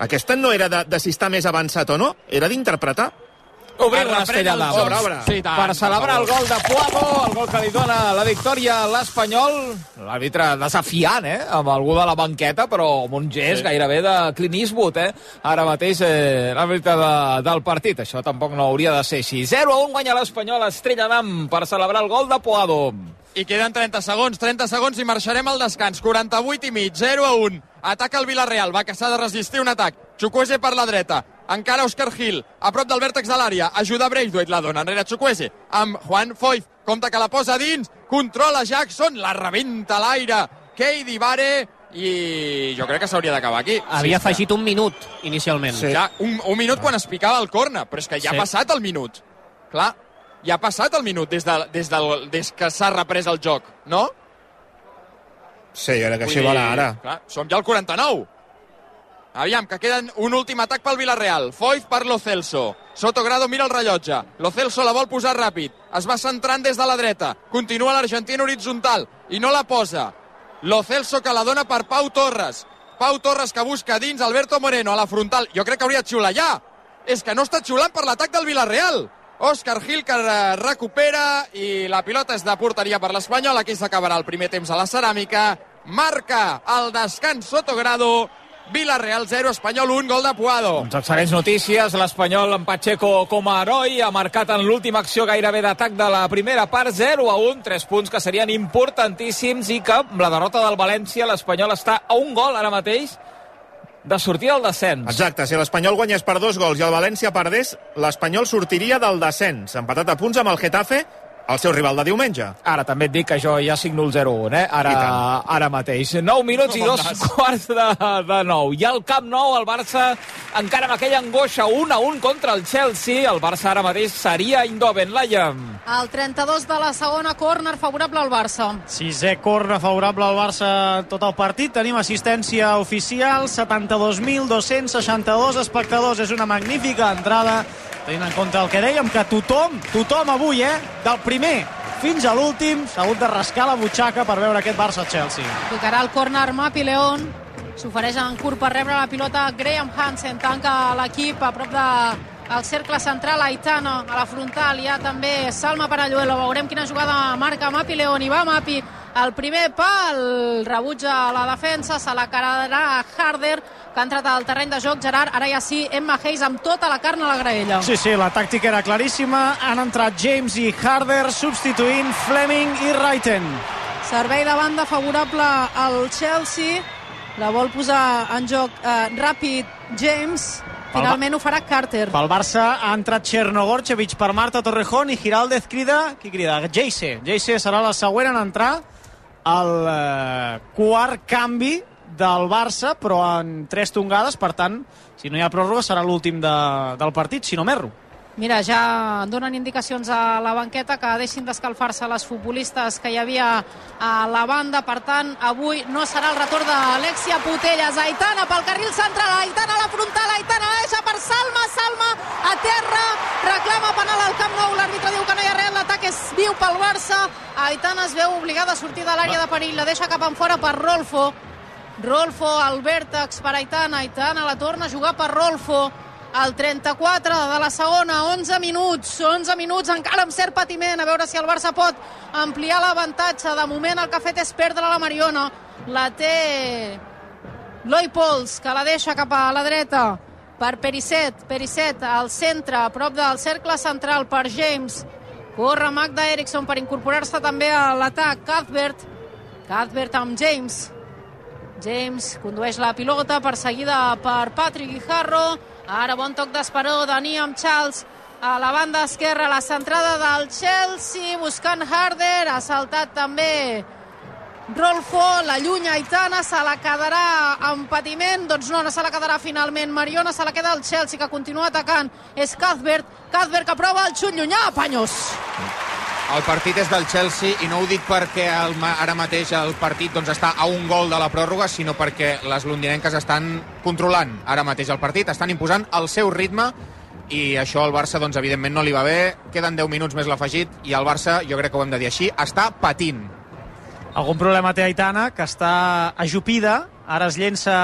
Speaker 5: Aquesta no era de, de si està més avançat o no, era d'interpretar.
Speaker 2: Obrir
Speaker 4: Es
Speaker 2: una
Speaker 4: reprèn
Speaker 2: estella
Speaker 4: el
Speaker 2: d'am.
Speaker 4: joc.
Speaker 5: Obre, obre.
Speaker 4: Sí, tant,
Speaker 2: per celebrar el gol de Puado, el gol que li dona la victòria a l'Espanyol. L'àrbitre desafiant, eh?, amb algú de la banqueta, però amb un gest sí. gairebé de Clint Eastwood, eh? Ara mateix eh, l'àrbitre de, del partit. Això tampoc no hauria de ser així. 0 a 1 guanya l'Espanyol, estrella d'am, per celebrar el gol de Puado.
Speaker 4: I queden 30 segons, 30 segons i marxarem al descans. 48 i mig, 0 a 1. Ataca el Villarreal, va que s'ha de resistir un atac. Chukwese per la dreta, encara Òscar Gil, a prop del vèrtex de l'àrea, ajuda Braithwaite, la dona enrere Chukwese, amb Juan Foyf, compta que la posa dins, controla Jackson, la rebenta l'aire, Keidi Vare, i jo crec que s'hauria d'acabar aquí.
Speaker 1: Havia
Speaker 4: Sí,
Speaker 1: afegit un minut, inicialment.
Speaker 5: Sí.
Speaker 4: Ja, un, un minut quan es picava el corna, però és que ja
Speaker 1: Sí.
Speaker 4: ha passat el minut. Clar, ja ha passat el minut des, de, des, del, des que s'ha reprès el joc, no?
Speaker 5: Sí, jo crec que així va ara.
Speaker 4: Clar, som ja al 49. Aviam, que queden un últim atac pel Villarreal. Foyt per Lo Celso. Sotogrado mira el rellotge. Lo Celso la vol posar ràpid. Es va centrant des de la dreta. Continua l'argentina horitzontal i no la posa. Lo Celso que la dona per Pau Torres. Pau Torres que busca dins Alberto Moreno a la frontal. Jo crec que hauria de xiular ja. És que no està xiulant per l'atac del Villarreal. Òscar Gil que recupera i la pilota és de porteria per l'Espanyol. Aquí s'acabarà el primer temps a la ceràmica. Marca el descans Sotogrado. Villarreal 0, Espanyol 1, gol de Puado.
Speaker 2: Doncs excel·lents notícies. L'Espanyol amb Pacheco com a heroi ha marcat en l'última acció gairebé d'atac de la primera part 0 a 1, tres punts que serien importantíssims i que amb la derrota del València l'Espanyol està a un gol ara mateix de sortir del descens.
Speaker 5: Exacte, si l'Espanyol guanyés per dos gols i el València perdés, l'Espanyol sortiria del descens, empatat a punts amb el Getafe, el seu rival de diumenge.
Speaker 2: Ara també et dic que jo ja signo el 0-1, eh? Ara,
Speaker 5: I
Speaker 2: ara mateix. 9 minuts i
Speaker 4: Com
Speaker 2: dos quarts de, de 9. I al Camp Nou el Barça encara amb aquella angoixa 1 a 1 contra el Chelsea. El Barça ara mateix seria Indoven. Laia.
Speaker 6: El 32 de la segona, córner favorable al Barça.
Speaker 7: Sisè corna favorable al Barça tot el partit. Tenim assistència oficial, 72.262 espectadors. És una magnífica entrada, tenint en compte el que dèiem, que tothom, tothom avui, eh, del primer fins a l'últim, s'ha hagut de rascar la butxaca per veure aquest Barça-Chelsea.
Speaker 6: Picarà el córner Mapi León. S'ofereix en curt per rebre la pilota Graham Hansen. Tanca l'equip a prop de el cercle central Aitana a la frontal. Hi ha també Salma Paralluelo. Veurem quina jugada marca Mapi León. I va Mapi el primer pal. Rebutja la defensa. Se la cararà Harder que ha entrat al terreny de joc. Gerard, ara ja sí, Emma Hayes amb tota la carn a la graella.
Speaker 7: Sí, sí, la tàctica era claríssima. Han entrat James i Harder substituint Fleming i Reiten.
Speaker 6: Servei de banda favorable al Chelsea. La vol posar en joc eh, ràpid James. Finalment ho farà Carter.
Speaker 7: Pel Barça ha entrat Chernogorchevich per Marta Torrejón i Giraldez crida... Qui crida? Geise. Geise serà la següent en entrar el eh, quart canvi del Barça, però en tres tongades, per tant, si no hi ha pròrroga serà l'últim de, del partit, si no m'erro.
Speaker 6: Mira, ja donen indicacions a la banqueta que deixin d'escalfar-se les futbolistes que hi havia a la banda. Per tant, avui no serà el retorn d'Alexia Putelles. Aitana pel carril central, Aitana a la frontal, Aitana deixa per Salma, Salma a terra, reclama penal al Camp Nou, l'àrbitre diu que no hi ha res, l'atac és viu pel Barça. Aitana es veu obligada a sortir de l'àrea de perill, la deixa cap en fora per Rolfo. Rolfo al vèrtex per Aitana, Aitana la torna a jugar per Rolfo al 34 de la segona, 11 minuts, 11 minuts encara amb cert patiment, a veure si el Barça pot ampliar l'avantatge. De moment el que ha fet és perdre la Mariona. La té Loi Pols, que la deixa cap a la dreta per Perisset. Perisset al centre, a prop del cercle central per James. Corre Magda Eriksson per incorporar-se també a l'atac. Cuthbert. Cuthbert amb James. James condueix la pilota, perseguida per Patrick Guijarro. Ara bon toc d'esperó de Niam Charles. A la banda esquerra, la centrada del Chelsea, buscant Harder, ha saltat també Rolfo, la llunya Aitana, se la quedarà en patiment, doncs no, no se la quedarà finalment Mariona, se la queda el Chelsea, que continua atacant, és Cuthbert, Cuthbert que prova el xut llunyà, Panyos.
Speaker 8: El partit és del Chelsea i no ho dic perquè el, ara mateix el partit doncs, està a un gol de la pròrroga, sinó perquè les londinenques estan controlant ara mateix el partit, estan imposant el seu ritme i això al Barça, doncs, evidentment, no li va bé. Queden 10 minuts més l'afegit i el Barça, jo crec que ho hem de dir així, està patint.
Speaker 7: Algun problema té Aitana, que està ajupida, ara es llença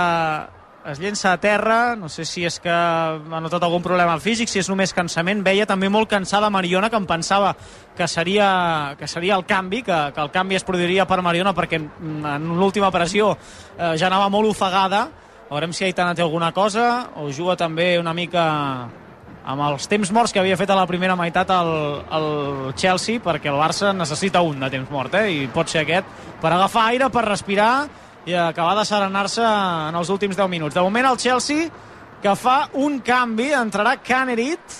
Speaker 7: es llença a terra, no sé si és que ha notat algun problema físic, si és només cansament, veia també molt cansada Mariona, que em pensava que seria, que seria el canvi, que, que el canvi es produiria per Mariona, perquè en l'última pressió eh, ja anava molt ofegada, veurem si Aitana té alguna cosa, o juga també una mica amb els temps morts que havia fet a la primera meitat el, el Chelsea, perquè el Barça necessita un de temps mort, eh? i pot ser aquest, per agafar aire, per respirar i acabar de serenar-se en els últims 10 minuts. De moment el Chelsea que fa un canvi, entrarà Canerit,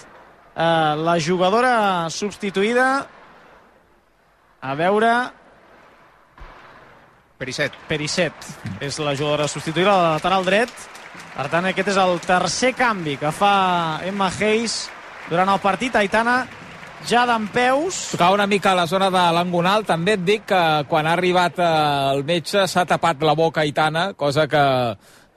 Speaker 7: eh, la jugadora substituïda, a veure...
Speaker 8: Perisset.
Speaker 7: Perisset és la jugadora substituïda, la lateral dret, per tant, aquest és el tercer canvi que fa Emma Hayes durant el partit. Aitana ja d'en peus.
Speaker 2: Tocava una mica a la zona de l'angonal. També et dic que quan ha arribat eh, el metge s'ha tapat la boca Aitana, cosa que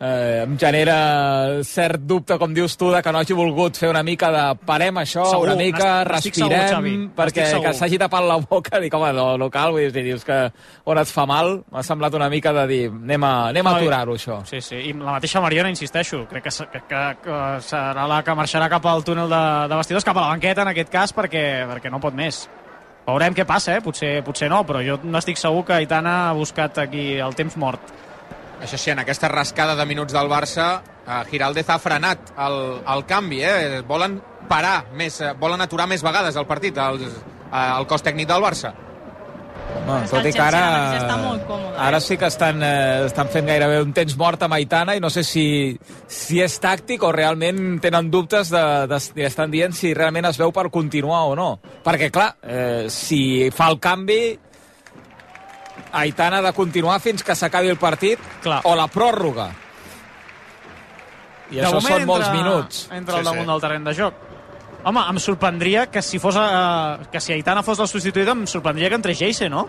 Speaker 2: eh, em genera cert dubte, com dius tu, de que no hagi volgut fer una mica de parem això,
Speaker 7: Segur,
Speaker 2: una mica, respirem,
Speaker 7: segur, Xavi,
Speaker 2: perquè que s'hagi tapat la boca, dic, home, no, no cal, vull dir, dius que on et fa mal, m'ha semblat una mica de dir, anem a, anem a aturar-ho, això.
Speaker 7: Sí, sí, i la mateixa Mariona, insisteixo, crec que, que, que, que serà la que marxarà cap al túnel de, de vestidors, cap a la banqueta en aquest cas, perquè, perquè no pot més. Veurem què passa, eh? potser, potser no, però jo no estic segur que Aitana ha buscat aquí el temps mort.
Speaker 8: Això sí, en aquesta rascada de minuts del Barça, eh, Giraldez ha frenat el, el canvi, eh? Volen parar més, eh, volen aturar més vegades el partit, el, eh, el cos tècnic del Barça.
Speaker 9: Que
Speaker 2: tot i que ara,
Speaker 9: ara còmode, eh?
Speaker 2: ara sí que estan, eh, estan fent gairebé un temps mort amb Aitana i no sé si, si és tàctic o realment tenen dubtes de, de, i estan dient si realment es veu per continuar o no. Perquè, clar, eh, si fa el canvi, Aitana ha de continuar fins que s'acabi el partit
Speaker 7: Clar.
Speaker 2: o la pròrroga. I
Speaker 7: De
Speaker 2: això són molts
Speaker 7: entra-
Speaker 2: minuts.
Speaker 7: Entra al
Speaker 8: Sí,
Speaker 7: damunt
Speaker 8: sí.
Speaker 7: del terreny de joc. Home, em sorprendria que si fos eh, que si Aitana fos la substituïda, em sorprendria que entrés Geise, no?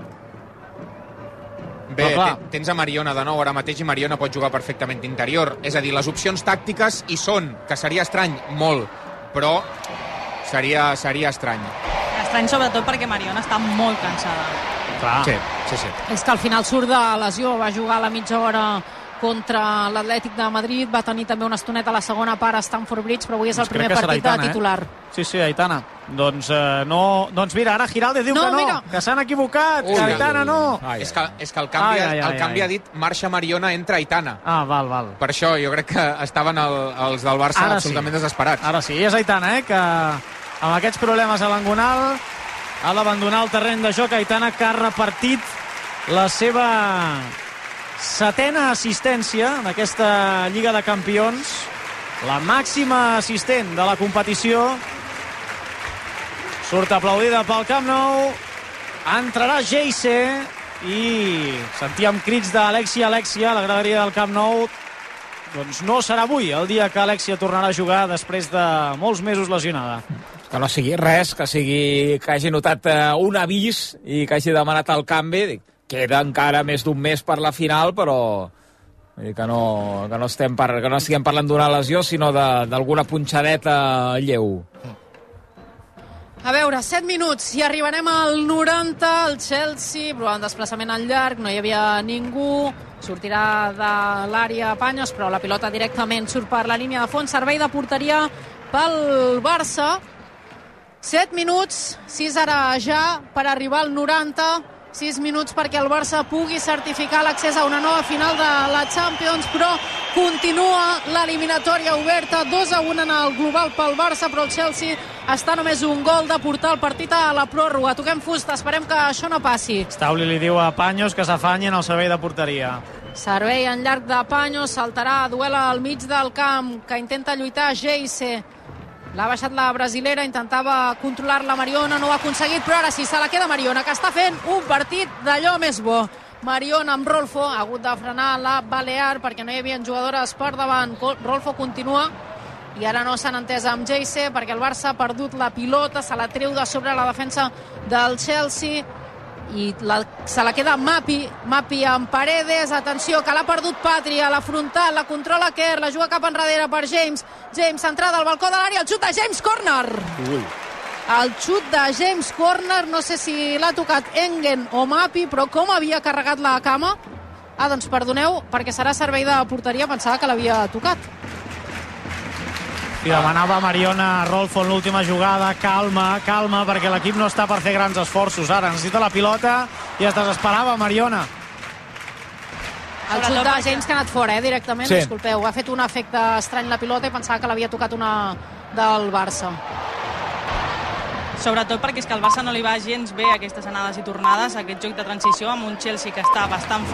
Speaker 8: Bé,
Speaker 7: clar.
Speaker 8: te- tens a Mariona de nou ara mateix i Mariona pot jugar perfectament d'interior. És a dir, les opcions tàctiques hi són, que seria estrany, molt, però seria, seria estrany.
Speaker 9: Estrany sobretot perquè Mariona està molt cansada.
Speaker 7: Clar.
Speaker 8: Sí, sí, sí.
Speaker 6: És que al final surt de lesió, va jugar a la mitja hora contra l'Atlètic de Madrid, va tenir també una estoneta a la segona part a Stamford Bridge, però avui és el
Speaker 7: Doncs
Speaker 6: primer partit
Speaker 7: Aitana,
Speaker 6: de
Speaker 7: eh?
Speaker 6: titular.
Speaker 7: Sí, sí, Aitana. Doncs, eh, no... doncs mira, ara Giralde diu
Speaker 6: No,
Speaker 7: que no,
Speaker 6: mira.
Speaker 7: que s'han equivocat,
Speaker 8: Ui,
Speaker 7: que Aitana no.
Speaker 2: Ai,
Speaker 8: És que, és que el canvi,
Speaker 7: Ai, ai, ai,
Speaker 8: el canvi
Speaker 7: ai.
Speaker 8: ha dit marxa Mariona, entra Aitana.
Speaker 7: Ah, val, val.
Speaker 8: Per això jo crec que estaven el, els del Barça
Speaker 7: Ara sí.
Speaker 8: absolutament desesperats.
Speaker 7: Ara sí, és Aitana, eh, que amb aquests problemes a l'angonal ha d'abandonar el terreny de joc. Aitana que ha repartit la seva setena assistència en aquesta Lliga de Campions, la màxima assistent de la competició. Surt aplaudida pel Camp Nou, entrarà Geise i sentíem crits d'Alexia, Alexia, la graderia del Camp Nou, doncs no serà avui el dia que Alexia tornarà a jugar després de molts mesos lesionada.
Speaker 2: Que no sigui res, que sigui que hagi notat eh, un avís i que hagi demanat el canvi. Dic, queda encara més d'un mes per la final, però que no, que no, estem par, que no estiguem parlant d'una lesió, sinó d'alguna punxadeta lleu.
Speaker 6: A veure, 7 minuts i arribarem al 90, el Chelsea, però en desplaçament al llarg, no hi havia ningú, sortirà de l'àrea Panyos, però la pilota directament surt per la línia de fons, servei de porteria pel Barça. 7 minuts, 6 ara ja per arribar al 90, 6 minuts perquè el Barça pugui certificar l'accés a una nova final de la Champions, però continua l'eliminatòria oberta, 2 a 1 en el global pel Barça, però el Chelsea està només un gol de portar el partit a la pròrroga. Toquem fusta, esperem que això no passi.
Speaker 7: Stauli li diu a Panyos que s'afanyi en el servei de porteria.
Speaker 6: Servei en llarg de Panyo, saltarà, duela al mig del camp, que intenta lluitar Geise. L'ha baixat la brasilera, intentava controlar la Mariona, no ho ha aconseguit, però ara sí, se la queda Mariona, que està fent un partit d'allò més bo. Mariona amb Rolfo, ha hagut de frenar la Balear perquè no hi havia jugadores per davant. Rolfo continua i ara no s'han entès amb Geise perquè el Barça ha perdut la pilota, se la treu de sobre la defensa del Chelsea i la, se la queda Mapi Mapi amb Paredes, atenció que l'ha perdut Patri a la frontal, la controla Kerr la juga cap enrere per James. James entrada al balcó de l'àrea, el xut de James Corner.
Speaker 5: Ui.
Speaker 6: el xut de James Corner no sé si l'ha tocat Engen o Mapi però com havia carregat la cama? Ah doncs perdoneu perquè serà servei de porteria. Pensava que l'havia tocat
Speaker 7: i demanava Mariona a Rolfo en l'última jugada, calma, calma, perquè l'equip no està per fer grans esforços. Ara necessita la pilota i es desesperava Mariona.
Speaker 6: El xut de James que ha anat fora, eh, directament,
Speaker 2: Sí.
Speaker 6: disculpeu. Ha fet un efecte estrany la pilota i pensava que l'havia tocat una del Barça.
Speaker 9: Sobretot perquè és que al Barça no li va gens bé aquestes anades i tornades, aquest joc de transició amb un Chelsea que està bastant